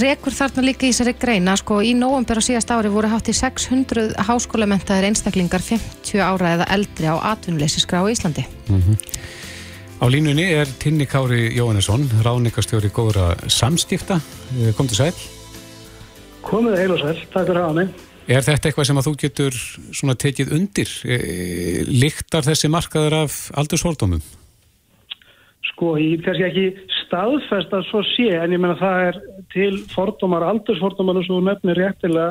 rekur þarna líka í þessari greina, sko í nógumber á síðast ári voru hátt í 600 háskólamentaðir einstaklingar 50 ára eða eldri á atvinnuleysisgrá í Íslandi. Mm -hmm. Á línunni er Tinni Kári Jóhannesson, ráðnikastjóri góðra samstifta. Eh, kom til sæl. Komið heil og sæl, takk fyrir hafa mig. Er þetta eitthvað sem að þú getur svona tekið undir? Eh, Líktar þessi markaður af aldursfordómum? Sko, ég kannski ekki staðfest að svo sé, en ég menna það er til fordómar, aldursfordómar og svo nefnir réttilega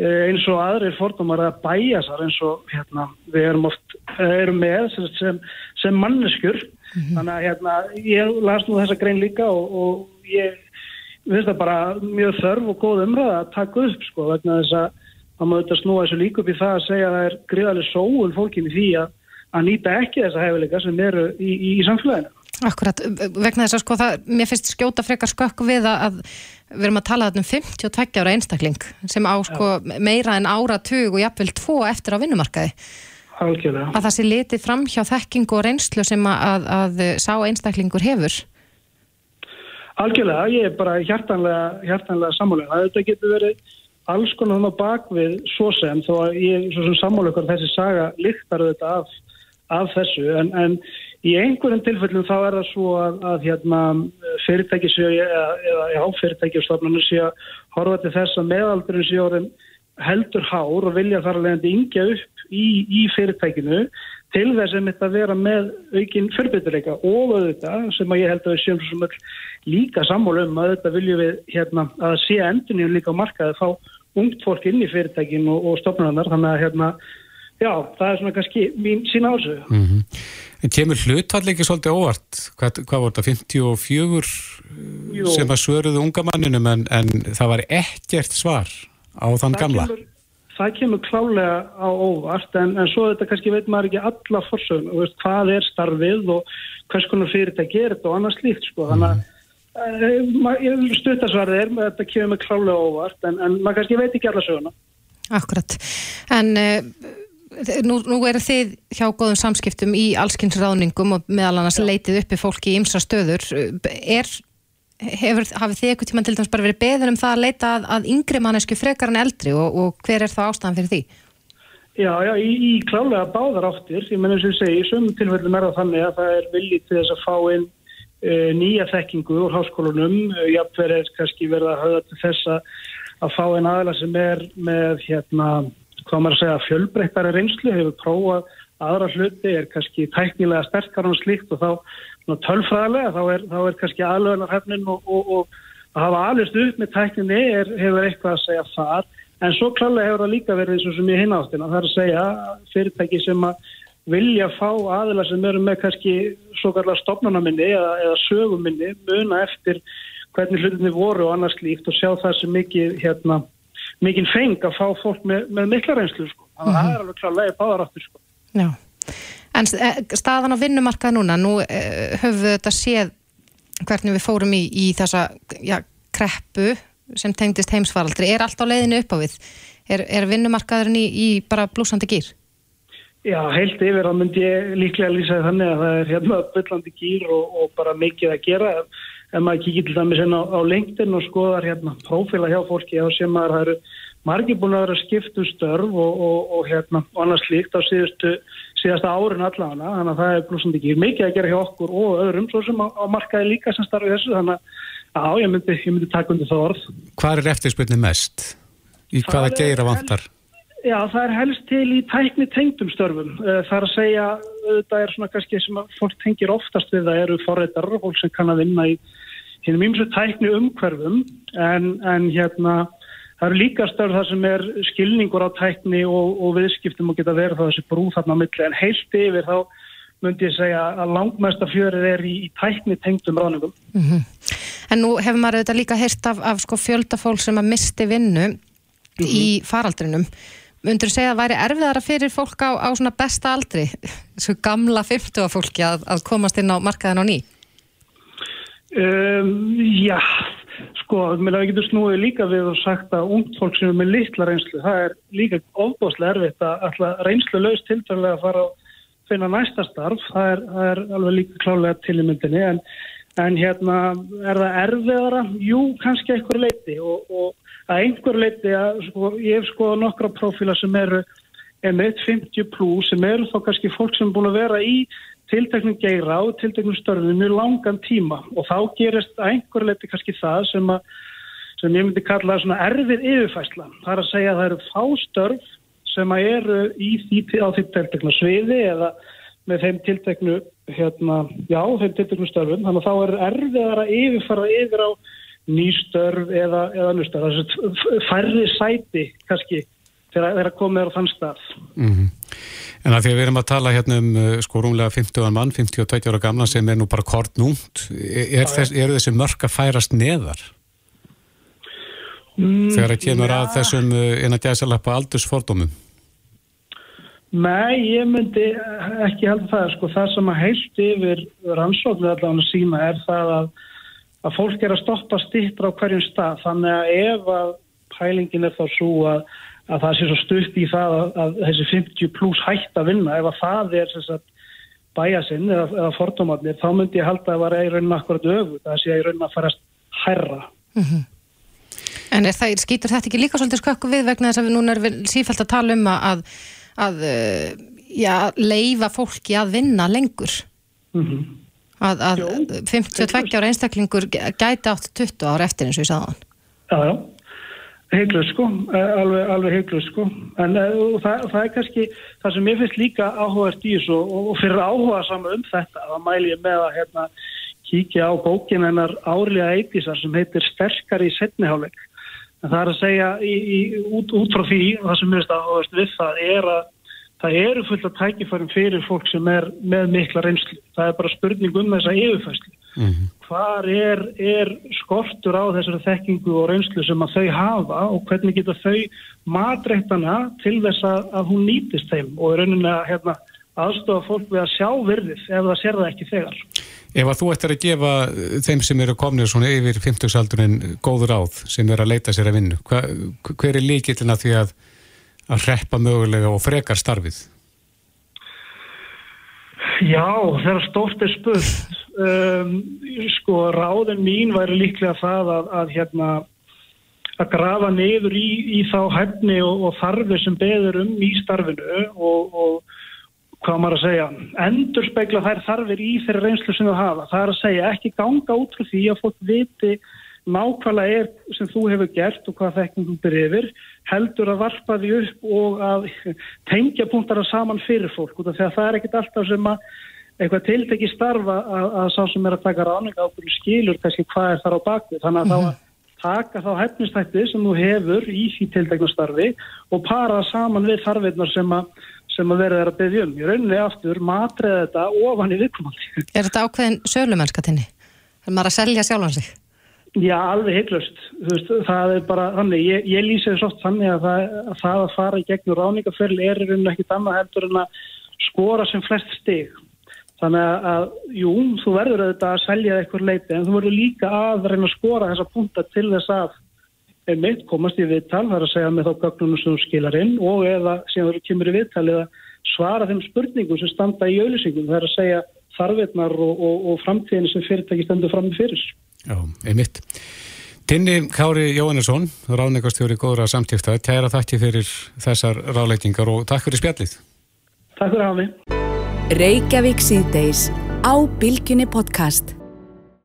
eh, eins og aðrir fordómar að bæja þar eins og hérna, við erum oft eh, erum með sem, sem manneskur mm -hmm. þannig að hérna, ég las nú þessa grein líka og, og ég finnst það bara mjög þörf og góð umræða að taka upp sko vegna þess að það maður auðvitað snúa þessu líka upp í það að segja að það er gríðarlega sóun fólkinni því að, að nýta ekki þessa hefileika sem eru í, í, í samfélaginu. Akkurat, vegna þess að sko það, mér finnst skjóta frekar skökk við að við erum að tala um 52 ára einstakling sem á sko Já. meira en áratug og jafnvel tvo eftir á vinnumarkaði. Algjörlega. Að það sé litið fram hjá þekkingu og reynslu sem að, að sá einstaklingur hefur. Algjörlega, ég er bara hjartanlega, hjartanlega sammálega. Þetta getur verið alls konar þannig á bakvið svo sem, þó að ég svo sem sammálökar þessi saga líktar þetta af, af þessu, en, en í einhverjum tilfellum þá er það svo að, að hérna, fyrirtæki séu, eða, eða já, fyrirtæki og stofnarnir séu að horfa til þess að meðaldurinn séu orðin heldur hár og vilja þar alveg að yngja upp í, í fyrirtækinu til þess að mitt að vera með aukinn fyrirbyttileika og auðvitað sem að ég held að við séum svo mjög líka sammálu um að auðvitað viljum við hérna, að sé endunni líka á markaði þá ungt fólk inn í fyrirtækin og, og stofnarnar þannig að hérna, já, það er svona kannski mín sína ásöðu. Mm -hmm. En kemur hlutfall ekki svolítið óvart? Hvað, hvað voru þetta? 54 Jú. sem að svöruðu unga manninum en, en það var ekkert svar á þann það gamla? Kemur, það kemur klálega á óvart en, en svo þetta kannski veit maður ekki alla veist hvað er starfið og hvers konar fyrirtæki er þetta og annars líkt sko. Þannig að stuttasvarðið er að þetta kemur klálega óvart en, en maður kannski veit ekki alla söguna. Akkurat. En... Uh, Nú, nú eru þið hjá góðum samskiptum í allskynnsráðningum og meðal annars leitið uppi fólki í ymsa stöður. Er, hefur, hafið þið eitthvað tíma til dæmis bara verið beður um það að leita að, að yngri mannesku frekar en eldri og, og hver er það ástæðan fyrir því? Já, já, í, í klálega báðar áttir. Ég menn eins og ég segi, í sömum tilfellum er það þannig að það er viljið til þess að fá inn uh, nýja þekkingu úr háskólunum. Uh, Jafnverð er kannski verið að höfða til þess að fá inn aðla sem er með hérna hvað maður að segja, fjölbreyttari reynslu, hefur prófað aðra hluti, er kannski tæknilega sterkar og slíkt og þá tölfræðilega, þá er, þá er kannski aðlöðnarhefnin og, og, og að hafa alveg upp með tækninni er, hefur eitthvað að segja þar, en svo klálega hefur það líka verið eins og sem ég hinn áttina, það er að segja fyrirtæki sem að vilja fá aðila sem eru með kannski svo kallar stopnarnaminni eða, eða söguminni, muna eftir hvernig hlutinni voru og annars líkt og sjá það sem mikið hérna mikinn feng að fá fólk með, með mikla reynslu sko. Mm -hmm. það er alveg klálega báðar áttur sko. Já, en eh, staðan á vinnumarkað núna, nú eh, höfum við þetta séð hvernig við fórum í, í þessa já, kreppu sem tengdist heimsfaraldri. Er allt á leiðinu upp á við? Er, er vinnumarkaðurinn í, í bara blúsandi gýr? Já, heilt yfir, þá myndi ég líklega lýsa þannig að það er hérna byllandi gýr og, og bara mikið að gera ef maður kikið til dæmis inn á, á LinkedIn og skoðar hérna prófíla hjá fólki og sem maður eru margir búin að vera skiptu um störf og, og, og hérna og annars líkt á síðustu, síðasta árin allavega þannig að það er blúsandi ekki mikið að gera hjá okkur og öðrum svo sem á, á markaði líka sem starfi þessu þannig að ég myndi, ég myndi taka undir það orð. Hvað er eftirspilni mest? Í hvaða geira vantar? Já, það er helst til í tækni tengdum störfum. Eh, það er að segja, það er svona kannski sem fólk tengir oftast við það eru forreitar fólk sem kann að vinna í hinn mjög mjög tækni umhverfum en, en hérna það eru líka störf þar sem er skilningur á tækni og, og viðskiptum og geta verið það þessi brú þarna milli en heilt yfir þá myndi ég segja að langmesta fjörið er í, í tækni tengdum ráningum. Mm -hmm. En nú hefur maður auðvitað líka heyrt af, af sko fjöldafólk sem að misti vinnu mm -hmm. í faraldrinum Mundur þú segja að það væri erfiðara fyrir fólk á, á svona besta aldri, þessu gamla 50 fólki að, að komast inn á markaðin á ný? Um, já, sko, mér hefði getur snúið líka við og sagt að ungd fólk sem er með litla reynslu, það er líka ofbáslega erfitt að alltaf reynslu laus tilfæðilega að fara að finna næsta starf, það er, það er alveg líka klálega til í myndinni, en, en hérna er það erfiðara? Jú, kannski eitthvað leiti og, og að einhver leiti að sko, ég hef skoðað nokkra profíla sem eru M150 plus sem eru þá kannski fólk sem er búin að vera í tilteknum geira og tilteknum störfum mjög langan tíma og þá gerist einhver leiti kannski það sem, að, sem ég myndi kalla svona erfið yfirfæsla. Það er að segja að það eru fástörf sem að eru í því á því tiltekna sviði eða með þeim tilteknu hérna, já, þeim tilteknu störfum þannig að þá er erfiðar að yfirfara yfir á nýstörf eða, eða nýstörf. Það er færri sæti kannski þegar þér á þann stað. Mm -hmm. En að því að við erum að tala hérna um uh, sko rúmlega 50 mann, 52 ára gamla sem er nú bara kort núnt, er, þess, er þessi mörg að færast neðar? Mm, þegar að kemur ja. að þessum eina uh, aldursfordómum? Nei, ég myndi ekki held það, sko, það sem að heilt yfir rannsóknu allavega sína er það að að fólk er að stoppa stittra á hverjum stað. Þannig að ef að pælingin er þá svo að, að það sé svo stutt í það að, að þessi 50 pluss hægt að vinna ef að það er sagt, bæjasinn eða, eða fordómatnir þá myndi ég halda að það var í raunin akkurat öfu það sé í raunin að farast herra mm -hmm. En er það, skýtur þetta ekki líka svolítið skökku við vegna þess að við núna erum sífælt að tala um að, að eh, já, leifa fólki að vinna lengur? Mm að, að 52 ára einstaklingur gæti átt 20 ára eftir eins og ég sagði hann Já, já, heiklust sko, eh, alveg, alveg heiklust sko, en uh, það, það er kannski það sem ég finnst líka áhugast í þessu og, og fyrir áhuga saman um þetta, það mæl ég með að hérna, kíkja á bókin hennar árlega eitísar sem heitir Sterkar í setniháleik, en það er að segja í, í, út, út frá því, það sem minnst áhugast við það er að það eru fullt af tækifærum fyrir fólk sem er með mikla reynslu. Það er bara spurning um þessa yfirfæslu. Mm -hmm. Hvar er, er skortur á þessari þekkingu og reynslu sem að þau hafa og hvernig geta þau matrættana til þess að, að hún nýtist þeim og er rauninni að hérna, aðstofa fólk við að sjá virðið ef það sér það ekki þegar. Ef að þú ættir að gefa þeim sem eru komnið svona yfir 50-saldurinn góður áð sem er að leita sér að vinna, hver er líkillina því að að reppa mögulega og frekar starfið? Já, það er stórt er spurt. Um, sko, ráðin mín væri líklega það að, að hérna að grafa neyður í, í þá hefni og, og þarfi sem beður um í starfinu og, og hvað maður að segja, endur speikla þær þarfir í þeirra reynslu sem það hafa. Það er að segja ekki ganga út frá því að fólk viti nákvæmlega er sem þú hefur gert og hvað þekkningum byrjir yfir, heldur að varpa því upp og að tengja punktara saman fyrir fólk, þegar það er ekkit alltaf sem að eitthvað tiltekki starfa að, að sá sem er að taka ráninga ábyrju skilur kannski hvað er þar á bakvið, þannig að þá taka þá hefnistætti sem þú hefur í því tiltekna starfi og para saman við þarfinnar sem að sem að verða að beðja um. Ég rauninlega aftur matriði þetta ofan í viðkomandi. Er þetta ákveðin sölumennskatinni? Er maður að selja sjálfan sig? Já, alveg heiklust. Það er bara þannig, ég, ég lýsi þess oft þannig að það að, það að fara í gegnum ráningaferli er í rauninu ekkit annað heldur en að skora sem flest stig. Þannig að, jú, þú verður auðvitað að selja eitthvað leiti en þú verður líka að reyna að skora þessa punta til þess að einmitt komast í viðtal, það er að segja með þá gagnunum sem þú skilar inn og eða sem þú kemur í viðtal eða svara þeim spurningum sem standa í auðlýsingum, það er að segja þarfinnar og, og, og framtíðin sem fyrirtæki stendur fram með fyrir. Já, einmitt. Tinni Kári Jóhannesson, ráðningastjóri góðra samtífta, tæra þakki fyrir þessar ráðleitingar og takk fyrir spjallið. Takk fyrir að hafa mig. Reykjavík síðdeis á Bilginni podcast.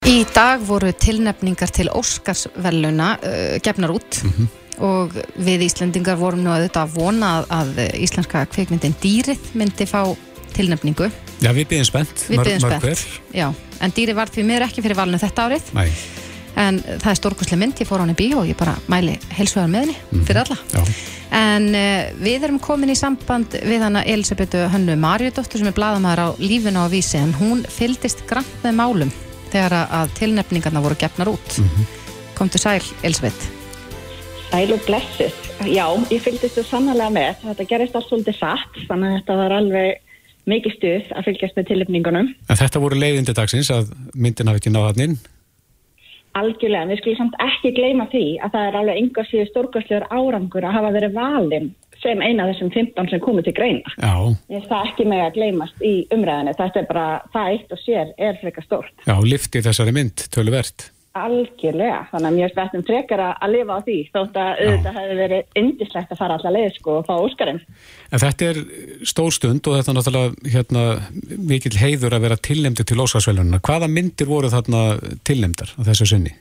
Í dag voru tilnefningar til Óskarsvelluna uh, gefnar út mm -hmm. og við Íslandingar vorum nú auðvitað að vona að íslenska kveikmyndin Dýrið myndi fá tilnefningu. Já, við byrjum spennt. Við byrjum spennt, já. En Dýrið var því mér ekki fyrir valinu þetta árið. Nei. En það er stórkoslega mynd, ég fór á hann í bíó og ég bara mæli heilsuðar með henni mm -hmm. fyrir alla. Já. En uh, við erum komin í samband við hana Elisabethu Hönnu Marjudóttur sem er bladamæður á lífuna á vísi en hún fyldist grann með málum þegar að tilnefningarna voru gefnar út. Mm -hmm. Komdu sæl, Elisabeth. Sæl og blessuð. Já, ég fylgist þú sannlega með. Þetta gerist alls svolítið satt, þannig að þetta var alveg mikið stuð að fylgjast með tilnefningunum. En þetta voru leiðindi dagsins að myndin hafi ekki náðaninn? Algjörlega, við skulum samt ekki gleyma því að það er alveg enga síðu stórkvæslegur árangur að hafa verið valinn sem eina af þessum 15 sem komið til greina. Já. Ég það ekki með að gleymast í umræðinu. Þetta er bara, það eitt og sér er frekar stórt. Já, liftið þessari mynd, töluvert. Algjörlega, þannig að mjög spettum frekar að lifa á því þótt að auðvitað hefði verið indislegt að fara allar leið sko og fá óskarinn. En þetta er stór stund og þetta er náttúrulega hérna, mikil heiður að vera tilnemdi til Óskarsvælununa. Hvaða myndir voru þarna tilnemdar á þessu sinni?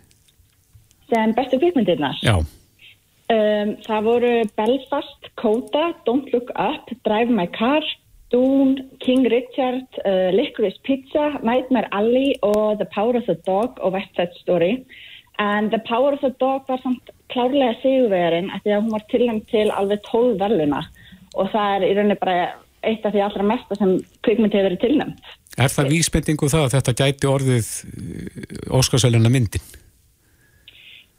Sem bestu kvikmyndirnar? Já. Um, það voru Belfast, Coda, Don't Look Up, Drive My Car, Dune, King Richard, uh, Licorice Pizza, Nightmare Alley og The Power of the Dog og West Side Story. En The Power of the Dog var samt klárlega sigurverðin eftir að hún var tilhengd til alveg 12 verðluna og það er í rauninni bara eitt af því allra mesta sem kvikmyndi hefur verið tilnæmt. Er það vísbendingu það að þetta gæti orðið Óskarsvæluna myndin?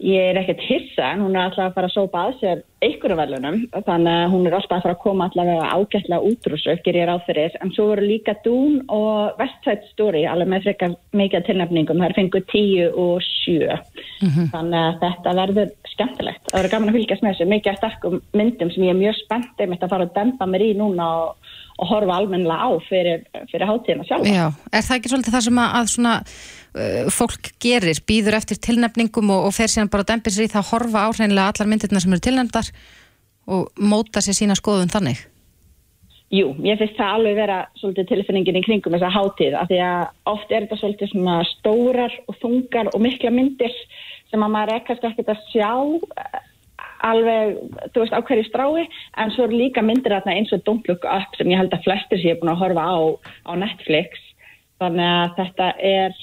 Ég er ekkert hissa en hún er alltaf að fara að sópa að sér einhverju verðlunum þannig að hún er alltaf að fara að koma allavega ágætlega útrússu, ger ég ráð fyrir. En svo voru líka Dún og West Side Story alveg með frekar mikið tilnefningum, það er fenguð 10 og 7 mm -hmm. þannig að þetta verður skemmtilegt, það verður gaman að fylgjast með þessu, mikið að stakkum myndum sem ég er mjög spennt einmitt að fara að dempa mér í núna og og horfa almennilega á fyrir, fyrir hátíðina sjálf. Já, er það ekki svolítið það sem að, að svona uh, fólk gerir, býður eftir tilnefningum og, og fer síðan bara að dempa sér í það að horfa áhreinlega allar myndirna sem eru tilnefndar og móta sér sína skoðun þannig? Jú, ég finnst það alveg vera svolítið tilfinningin í kringum þessa hátíð af því að oft er þetta svolítið svona stórar og þungar og mikla myndir sem að maður er kannski ekkert að sjá alveg, þú veist, á hverju strái en svo eru líka myndir þarna eins og Don't Look Up sem ég held að flestir sé búin að horfa á, á Netflix þannig að þetta er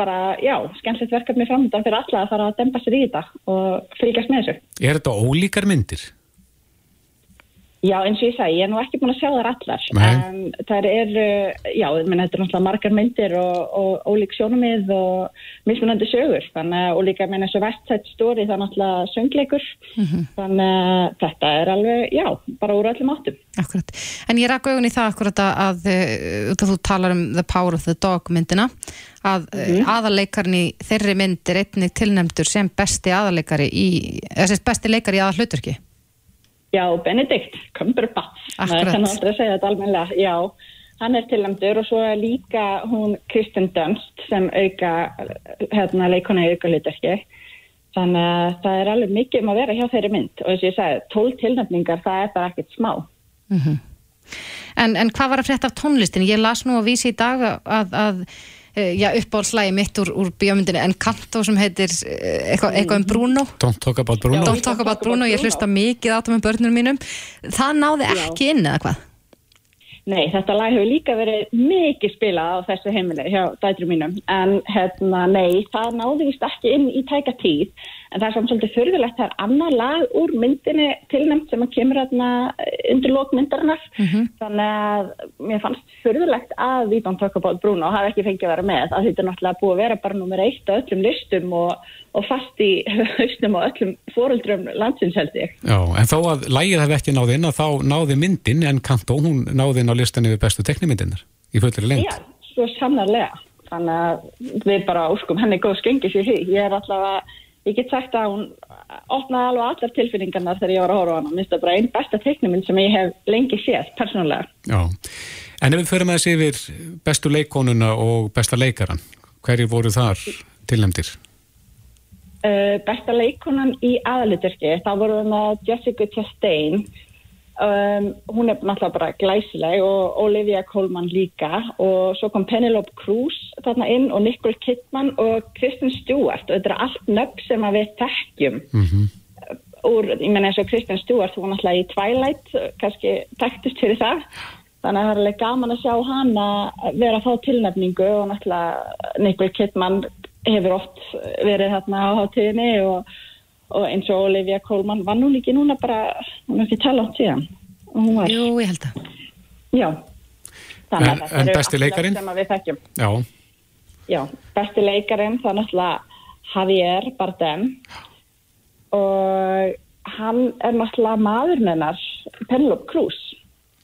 bara, já, skemmtilegt verkefni framöndan fyrir alla að fara að dempa sér í þetta og fylgjast með þessu. Er þetta ólíkar myndir? Já, eins og ég sagði, ég er nú ekki búin að sjá þar allar. Um, það er, já, menn, þetta er náttúrulega margar myndir og, og ólík sjónumið og mismunandi sögur. Þannig, og líka, menn, þessu vestsætt stóri það er náttúrulega söngleikur. Mm -hmm. Þannig að þetta er alveg, já, bara úr öllum áttum. Akkurat. En ég rakk augun í það akkurat að, að, að þú talar um The Power of the Dog myndina, að mm -hmm. aðarleikarinn í þeirri mynd er einnig tilnæmdur sem besti aðarleikari í, eða besti leikari í aðar hlutverki. Já, Benedikt Cumberbatch, það kannu aldrei segja þetta almenlega, já, hann er tilnæmdur og svo er líka hún Kristen Dunst sem auka, hérna, leikona í auka hlutarki, þannig að það er alveg mikið um að vera hjá þeirri mynd og þess að ég segi, tól tilnæmningar, það er bara ekkert smá. Mm -hmm. en, en hvað var að frétta af tónlistin? Ég las nú að vísi í dag að, að já, uppáhaldslægi mitt úr, úr bíómyndinu Encanto sem heitir eitthvað eitthva um Bruno. Don't talk about Bruno. Don't talk about Bruno, ég hlusta mikið átum með börnunum mínum. Það náði ekki inn eða hvað? Nei, þetta lag hefur líka verið mikið spilað á þessu heimili hjá dætrum mínum en hérna, nei, það náði vist ekki inn í tæka tíð en það er samt svolítið förðulegt það er annar lag úr myndinni tilnæmt sem að kemur hérna undir lókmyndarinnar mm -hmm. þannig að mér fannst förðulegt að We Don't Talk About Bruno hafi ekki fengið að vera með að þetta er náttúrulega búið að vera bara nummer eitt á öllum listum og, og fast í [LAUGHS] hausnum og öllum fóruldrum landsins held ég. Já, en þó að lægið hefði ekki náði inn að þá náði myndin en Kantó, hún náði inn á listan yfir bestu teknimyndinar í fullri lengt. Já, svo sannarlega þannig að við bara úrskum henni góð skengis í því. Ég er að ég get sagt að hún opnaði alveg allar tilfinningarnar þegar ég var að horfa á hana. Mér finnst það bara einn besta teiknuminn sem ég hef lengi séð, persónulega. Já, en ef við förum að þessi yfir bestu leikonuna og besta leikaran, hverju voru þar tilnæmdir? Uh, besta leikonan í aðaliturki, þá voru við með Jessica Chastain, um, hún er náttúrulega bara glæsileg og Olivia Colman líka og svo kom Penelope Cruz þarna inn og Nicole Kidman og Kristen Stewart og þetta er allt nögg sem við þekkjum. Mm -hmm. Úr, ég menna eins og Kristen Stewart, hún var náttúrulega í Twilight, kannski þekktist fyrir það. Þannig að það er alveg gaman að sjá hana vera að fá tilnefningu og náttúrulega Nicole Kidman hefur oft verið þarna á hátíðinni og, og eins og Olivia Colman var nú líki núna bara, hún er ekki tala átt síðan. Jú, ég held að. Já. En, en besti leikarin? Já. Já, besti leikarin það er náttúrulega Javier Bardem og hann er náttúrulega maður mennar Penelope Cruz.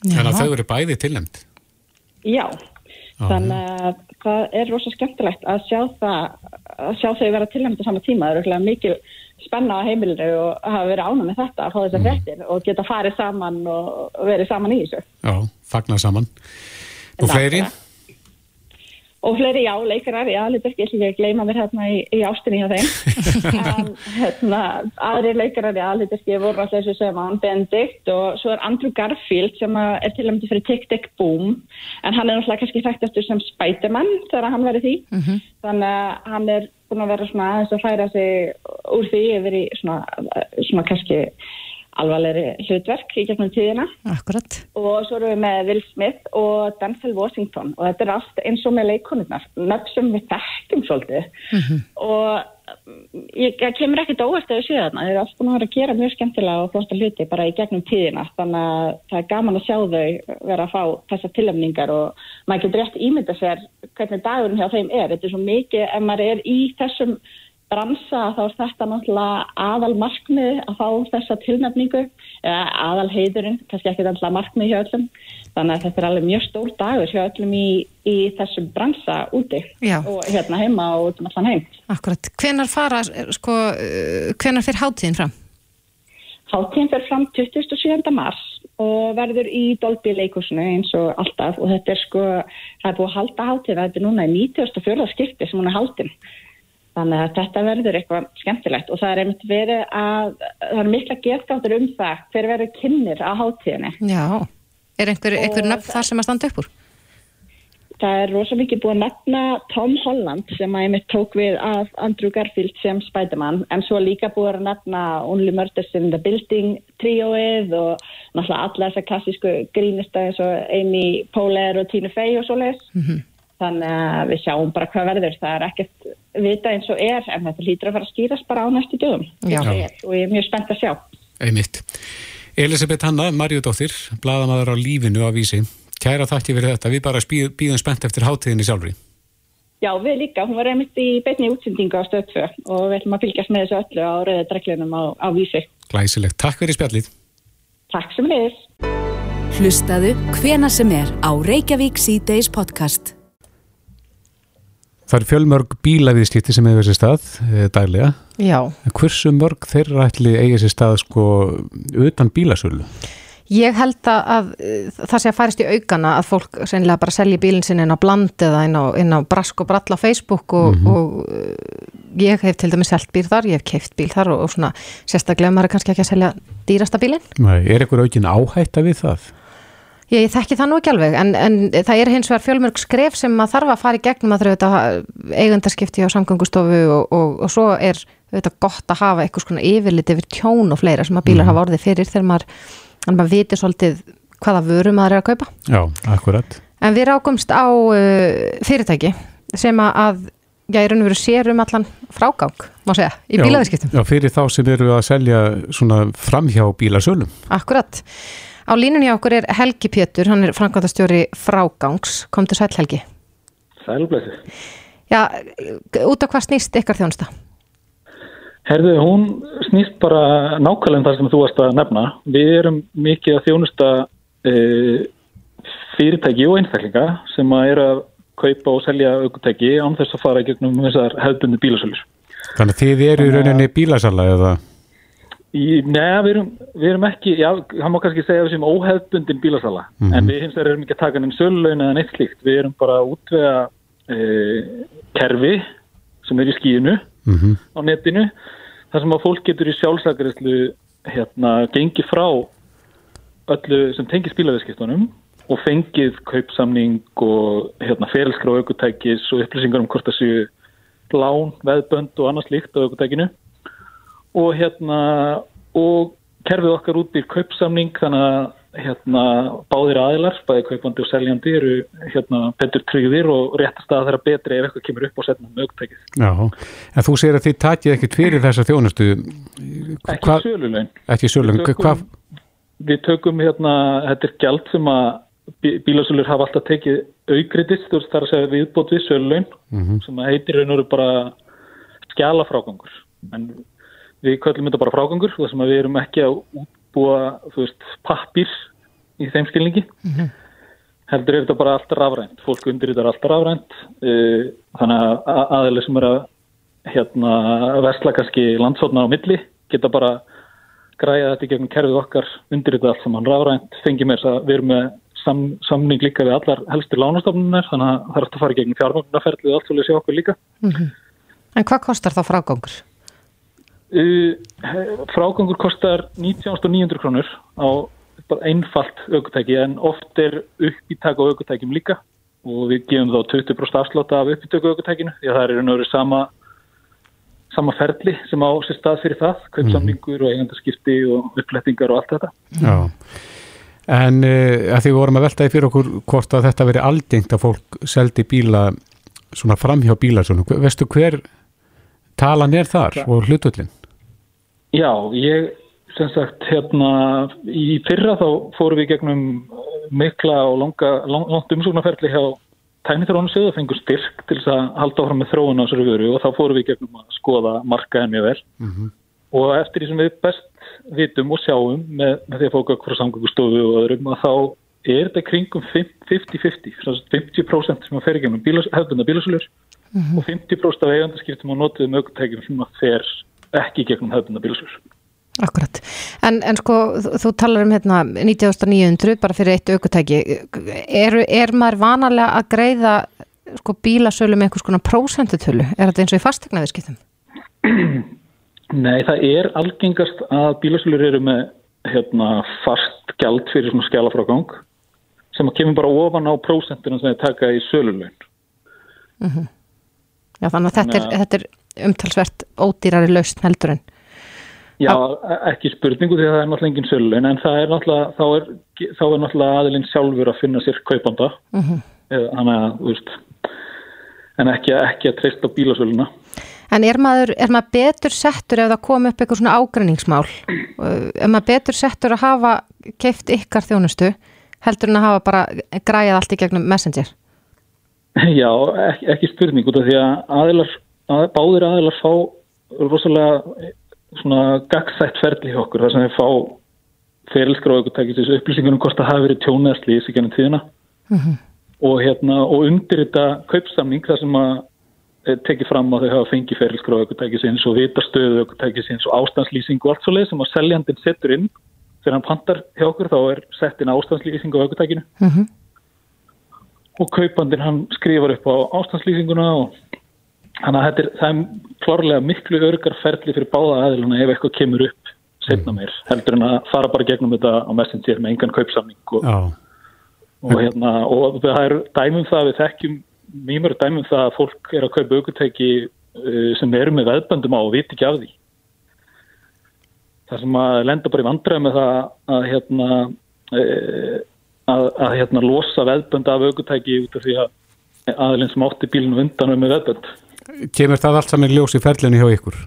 Þannig að þau eru bæði tilnæmt? Já, Já, þannig að það er rosa skemmtilegt að sjá það, að sjá þau vera tilnæmt á sama tíma. Það eru mikil spenna á heimilinu og hafa verið ánum með þetta að fá þessar frettir mm. og geta farið saman og verið saman í þessu. Já, fagnar saman. Og fleiri? Og fleiri já, leikarar, já, ekki, ég ætla ekki að gleyma mér hérna í, í ástinni hjá þeim. [LAUGHS] en hérna, aðri leikarar, já, litur ekki, voru alltaf þessu sem hann Benedikt og svo er Andrew Garfield sem er til dæmis fyrir Tick Tick Boom, en hann er náttúrulega kannski þekktast sem Spiderman þegar hann verið því. Mm -hmm. Þannig að hann er búin að vera svona aðeins að færa sig úr því yfir í svona, svona kannski alvarlegri hlutverk í gegnum tíðina. Akkurat. Og svo erum við með Will Smith og Denzel Washington og þetta er allt eins og með leikonurnar, nöfn sem við þekkjum svolítið mm -hmm. og ég, ég kemur ekkert óvart að séu þarna, þeir eru alltaf búin að vera að gera mjög skemmtilega og flotta hluti bara í gegnum tíðina þannig að það er gaman að sjá þau vera að fá þessar tilöfningar og maður getur rétt ímynda sér hvernig dagurinn hjá þeim er, þetta er svo mikið ef maður er í þessum bransa þá er þetta náttúrulega aðal markmið að fá þessa tilnefningu eða aðal heiðurinn, kannski ekki alltaf markmið hjá öllum þannig að þetta er alveg mjög stór dagur hjá öllum í, í þessum bransa úti Já. og hérna heima og út um allan heim Akkurat, hvenar fara sko, hvenar fyrir háttíðin fram? Háttíðin fyrir fram 27. mars og verður í Dolby leikursinu eins og alltaf og þetta er sko, það er búið að halda hátíð þetta er núna í 94. skipti sem hún er haldin þannig að þetta verður eitthvað skemmtilegt og það er einmitt verið að það er mikla getgáttur um það hver verður kynir á hátíðinni Já, er einhver, einhver nöfn þar sem að standa upp úr? Það er rosa mikið búið að nefna Tom Holland sem að ég mitt tók við af Andrew Garfield sem Spiderman en svo líka búið að nefna Only Murders in the Building tríóið og náttúrulega alla þessar klassísku grínista eins og Amy Poehler og Tina Fey og svo leiðis. Mm -hmm. Þannig að við sjáum bara hvað verður. Það er ekkert vita eins og er en þetta hlýtur að fara að skýrast bara á næstu dögum. Já. Og ég er mjög spennt að sjá. Einmitt. Elisabeth Hanna, Marjudóttir, bladamæður á lífinu á vísi. Kæra þakki fyrir þetta, við bara býðum spennt eftir hátíðinni sjálfri. Já, við líka, hún var einmitt í betni útsendingu á stöðtfö og við ætlum að fylgjast með þessu öllu á rauða dreglunum á, á vísi. Glæsilegt, takk fyrir spjallið. Takk sem. Hlustaðu hvena sem er á Reykjavík C-Days podcast. Það er fjölmörg bílaviðskipti sem hefur þessi stað e, daglega. Já. En hversu mörg þeirra ætli eigi þessi stað sko utan bílasölu? Ég held að, að það sé að færist í aukana að fólk sennilega bara selji bílinn sinni inn á bland eða inn á, inn á brask og brall á Facebook og, mm -hmm. og ég hef til dæmis selgt bíl þar, ég hef keift bíl þar og, og svona sérstaklega maður er kannski ekki að selja dýrasta bílinn. Nei, er einhver aukin áhætta við það? Ég, ég þekki það nú ekki alveg en, en það er hins vegar fjölmörg skref sem maður þarf að fara í gegnum að þau eigandarskipti á samgöngustofu og, og, og svo er þetta gott að hafa eitthvað svona yfirlit yfir tjón og fleira sem að bílar mm hafa orðið fyrir þegar maður maður viti svolítið hvaða vöru maður er að kaupa. Já, akkurat. En við rákumst á uh, fyrirtæki sem að, já, ég raun og veru sér um allan frágang, má segja, í bílaðiskiptum. Já, fyrir þá sem eru að selja svona framhjá bílasölum. Akkurat. Á línunni okkur er Helgi Pétur, hann er framkvæmtastjóri frágangs. Kom til sæl Helgi. Sælblessi. Já, út af hvað snýst ykkar þjónusta? Herðu, hún snýst bara nákvæmlega um það sem þú varst að nefna. Við erum mikið að þjónusta e, fyrirtæki og einstaklinga sem að eru að kaupa og selja aukutæki án þess að fara í gegnum þessar hefðbundi bílasölur. Þannig að þið eru í rauninni bílasala eða? Nei, við erum, við erum ekki, já, það má kannski segja þessum óhefðbundin bílasala, mm -hmm. en við hins vegar erum ekki að taka nefn sölulegin eða neitt slíkt. Við erum bara að útvega e, kerfi sem er í skíinu mm -hmm. á netinu þar sem að fólk getur í sjálfsakarislu hérna gengið frá öllu sem tengir spílaverðskiptunum og fengið kaupsamning og hérna ferilskra á aukutækis og upplýsingar um hvort það séu lán, veðbönd og annars líkt á aukutækinu og hérna og kerfið okkar út býr kaupsamning þannig að hérna báðir aðilar, bæði kaupandi og seljandi eru hérna betur tryggðir og réttast að það er betri ef eitthvað kemur upp og setna með aukutækið. Já, en þú segir að þið takið ekkert fyrir þessa þjónustu Ekki sölulegn Ekki sölulegn? Við tökum hérna, þetta er gælt sem að bílasölur hafa alltaf tekið aukriðist, þú veist það er að segja viðbót við sölulegn mm -hmm. sem að heitir raun og eru bara skjálafrágangur en við köllum þetta bara frágangur þar sem að við erum ekki að útbúa veist, pappir í þeim skilningi mm -hmm. heldur er þetta bara alltaf rafrænt fólk undir þetta er alltaf rafrænt uh, þannig að aðeins sem er að hérna versla kannski landsóna á milli geta bara græða þetta í gegnum kerfið okkar undir þetta allt saman rafrænt fengi mér að við erum með sam, samning líka við allar helstir lánastofnunar þannig að það er aftur að fara í gegnum fjármögnarferðlið og allt svolítið sér okkur líka mm -hmm. En hvað kostar þá frágangur? Frágangur kostar 19.900 krónur á bara einfalt aukutæki en oft er uppítaka á aukutækjum líka og við gefum þá 20% afsláta af uppítöku aukutækinu því að það er náttúrulega sama sama ferli sem á sér stað fyrir það kaupsamningur og eigandaskipti og upplettingar og allt þetta Já, en uh, að því við vorum að veltaði fyrir okkur hvort að þetta veri aldingt að fólk seldi bíla svona framhjá bíla svona, veistu hver talan er þar ja. og hlutullin? Já, ég sem sagt hérna í fyrra þá fórum við gegnum mikla og langa, lang, langt umsóknarferðli hjá tænithrónusið og fengur styrk til þess að halda áfram með þróun á þessari vöru og þá fórum við gegnum að skoða markaðið mjög vel mm -hmm. og eftir því sem við best vitum og sjáum með, með því að fóka okkur samgöngustofu og öðrum að þá er þetta kringum 50-50 50% sem að fer gegnum hefðbunda bílasölur mm -hmm. og 50% af eigandaskiptum á notuðum aukutækjum sem að fer ekki gegnum hefðbunda bílasölur Akkurat, en, en sko þú, talar um hérna 1900 bara fyrir eitt aukutæki er, er maður vanalega að greiða sko bílasölu með einhvers konar prósentutölu, er þetta eins og í fastegnaði skiptum? [CLEARS THROAT] Nei, það er algengast að bílasölur eru með hérna fast gjald fyrir svona skjálafrágang sem að kemur bara ofan á prósentinu sem þeir taka í söluleun Mm -hmm. Já, þannig að þetta er, þetta er umtalsvert ódýrari lausn heldur en Já, ekki spurningu því að það er náttúrulega engin sölun en það er náttúrulega þá er, þá er náttúrulega aðilinn sjálfur að finna sér kaupanda mm -hmm. þannig að, veist en ekki, ekki að treysta bílasöluna En er maður, er maður betur settur ef það kom upp eitthvað svona ágræningsmál er maður betur settur að hafa keift ykkar þjónustu heldur en að hafa bara græjað allt í gegnum messenger? Já, ekki, ekki spurning út af því að aðilar, að, báðir aðilar fá rosalega svona gagsætt ferli hjá okkur þar sem við fá ferilskráðugutækisins upplýsingunum hvort það hafi verið tjónaðsli í sig gennum tíðina mm -hmm. og, hérna, og undir þetta kaupsamning þar sem að tekið fram að þau hafa fengið ferilskráðugutækisins og vitastöðugutækisins og ástandslýsing og allt svo leið sem að seljandin setur inn þegar hann pantar hjá okkur þá er sett inn ástandslýsing á augutækinu mm -hmm. og kaupandin hann skrifar upp á ástandslýsinguna og Þannig að er, það er klárlega miklu örgar ferli fyrir báða aðiluna ef eitthvað kemur upp setna meir, heldur en að fara bara gegnum þetta á messenger með engan kaupsamning og, og, hérna, og það er dæmum það við þekkjum mýmur dæmum það að fólk er að kaupa aukutæki uh, sem eru með veðböndum á og viti ekki af því. Það sem að lenda bara í vandræð með það að hérna uh, að, að hérna losa veðbönd af aukutæki út af því að aðilinn sem átti bílinu undan með veðbönd Kemur það allt saman ljós í ferlinu hjá ykkur?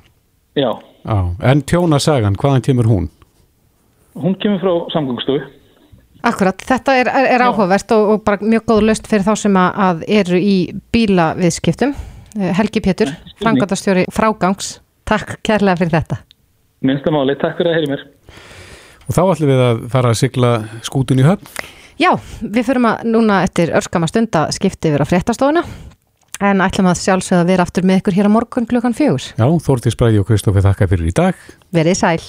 Já. Já. En tjónasagan, hvaðan kemur hún? Hún kemur frá samgangstofu. Akkurat, þetta er, er, er áhugavert og, og bara mjög góð löst fyrir þá sem að eru í bílaviðskiptum. Helgi Pétur, frangatastjóri frágangs. Takk kærlega fyrir þetta. Minnstamáli, takk fyrir að heyri mér. Og þá ætlum við að fara að sigla skútun í höfn. Já, við fyrum að núna eftir örskama stund að skipti yfir á fréttastofuna. En ætlum að sjálfsögða að vera aftur með ykkur hér á morgun klukkan fjögur. Já, Þórtís Bræði og Kristófi þakka fyrir í dag. Verið sæl.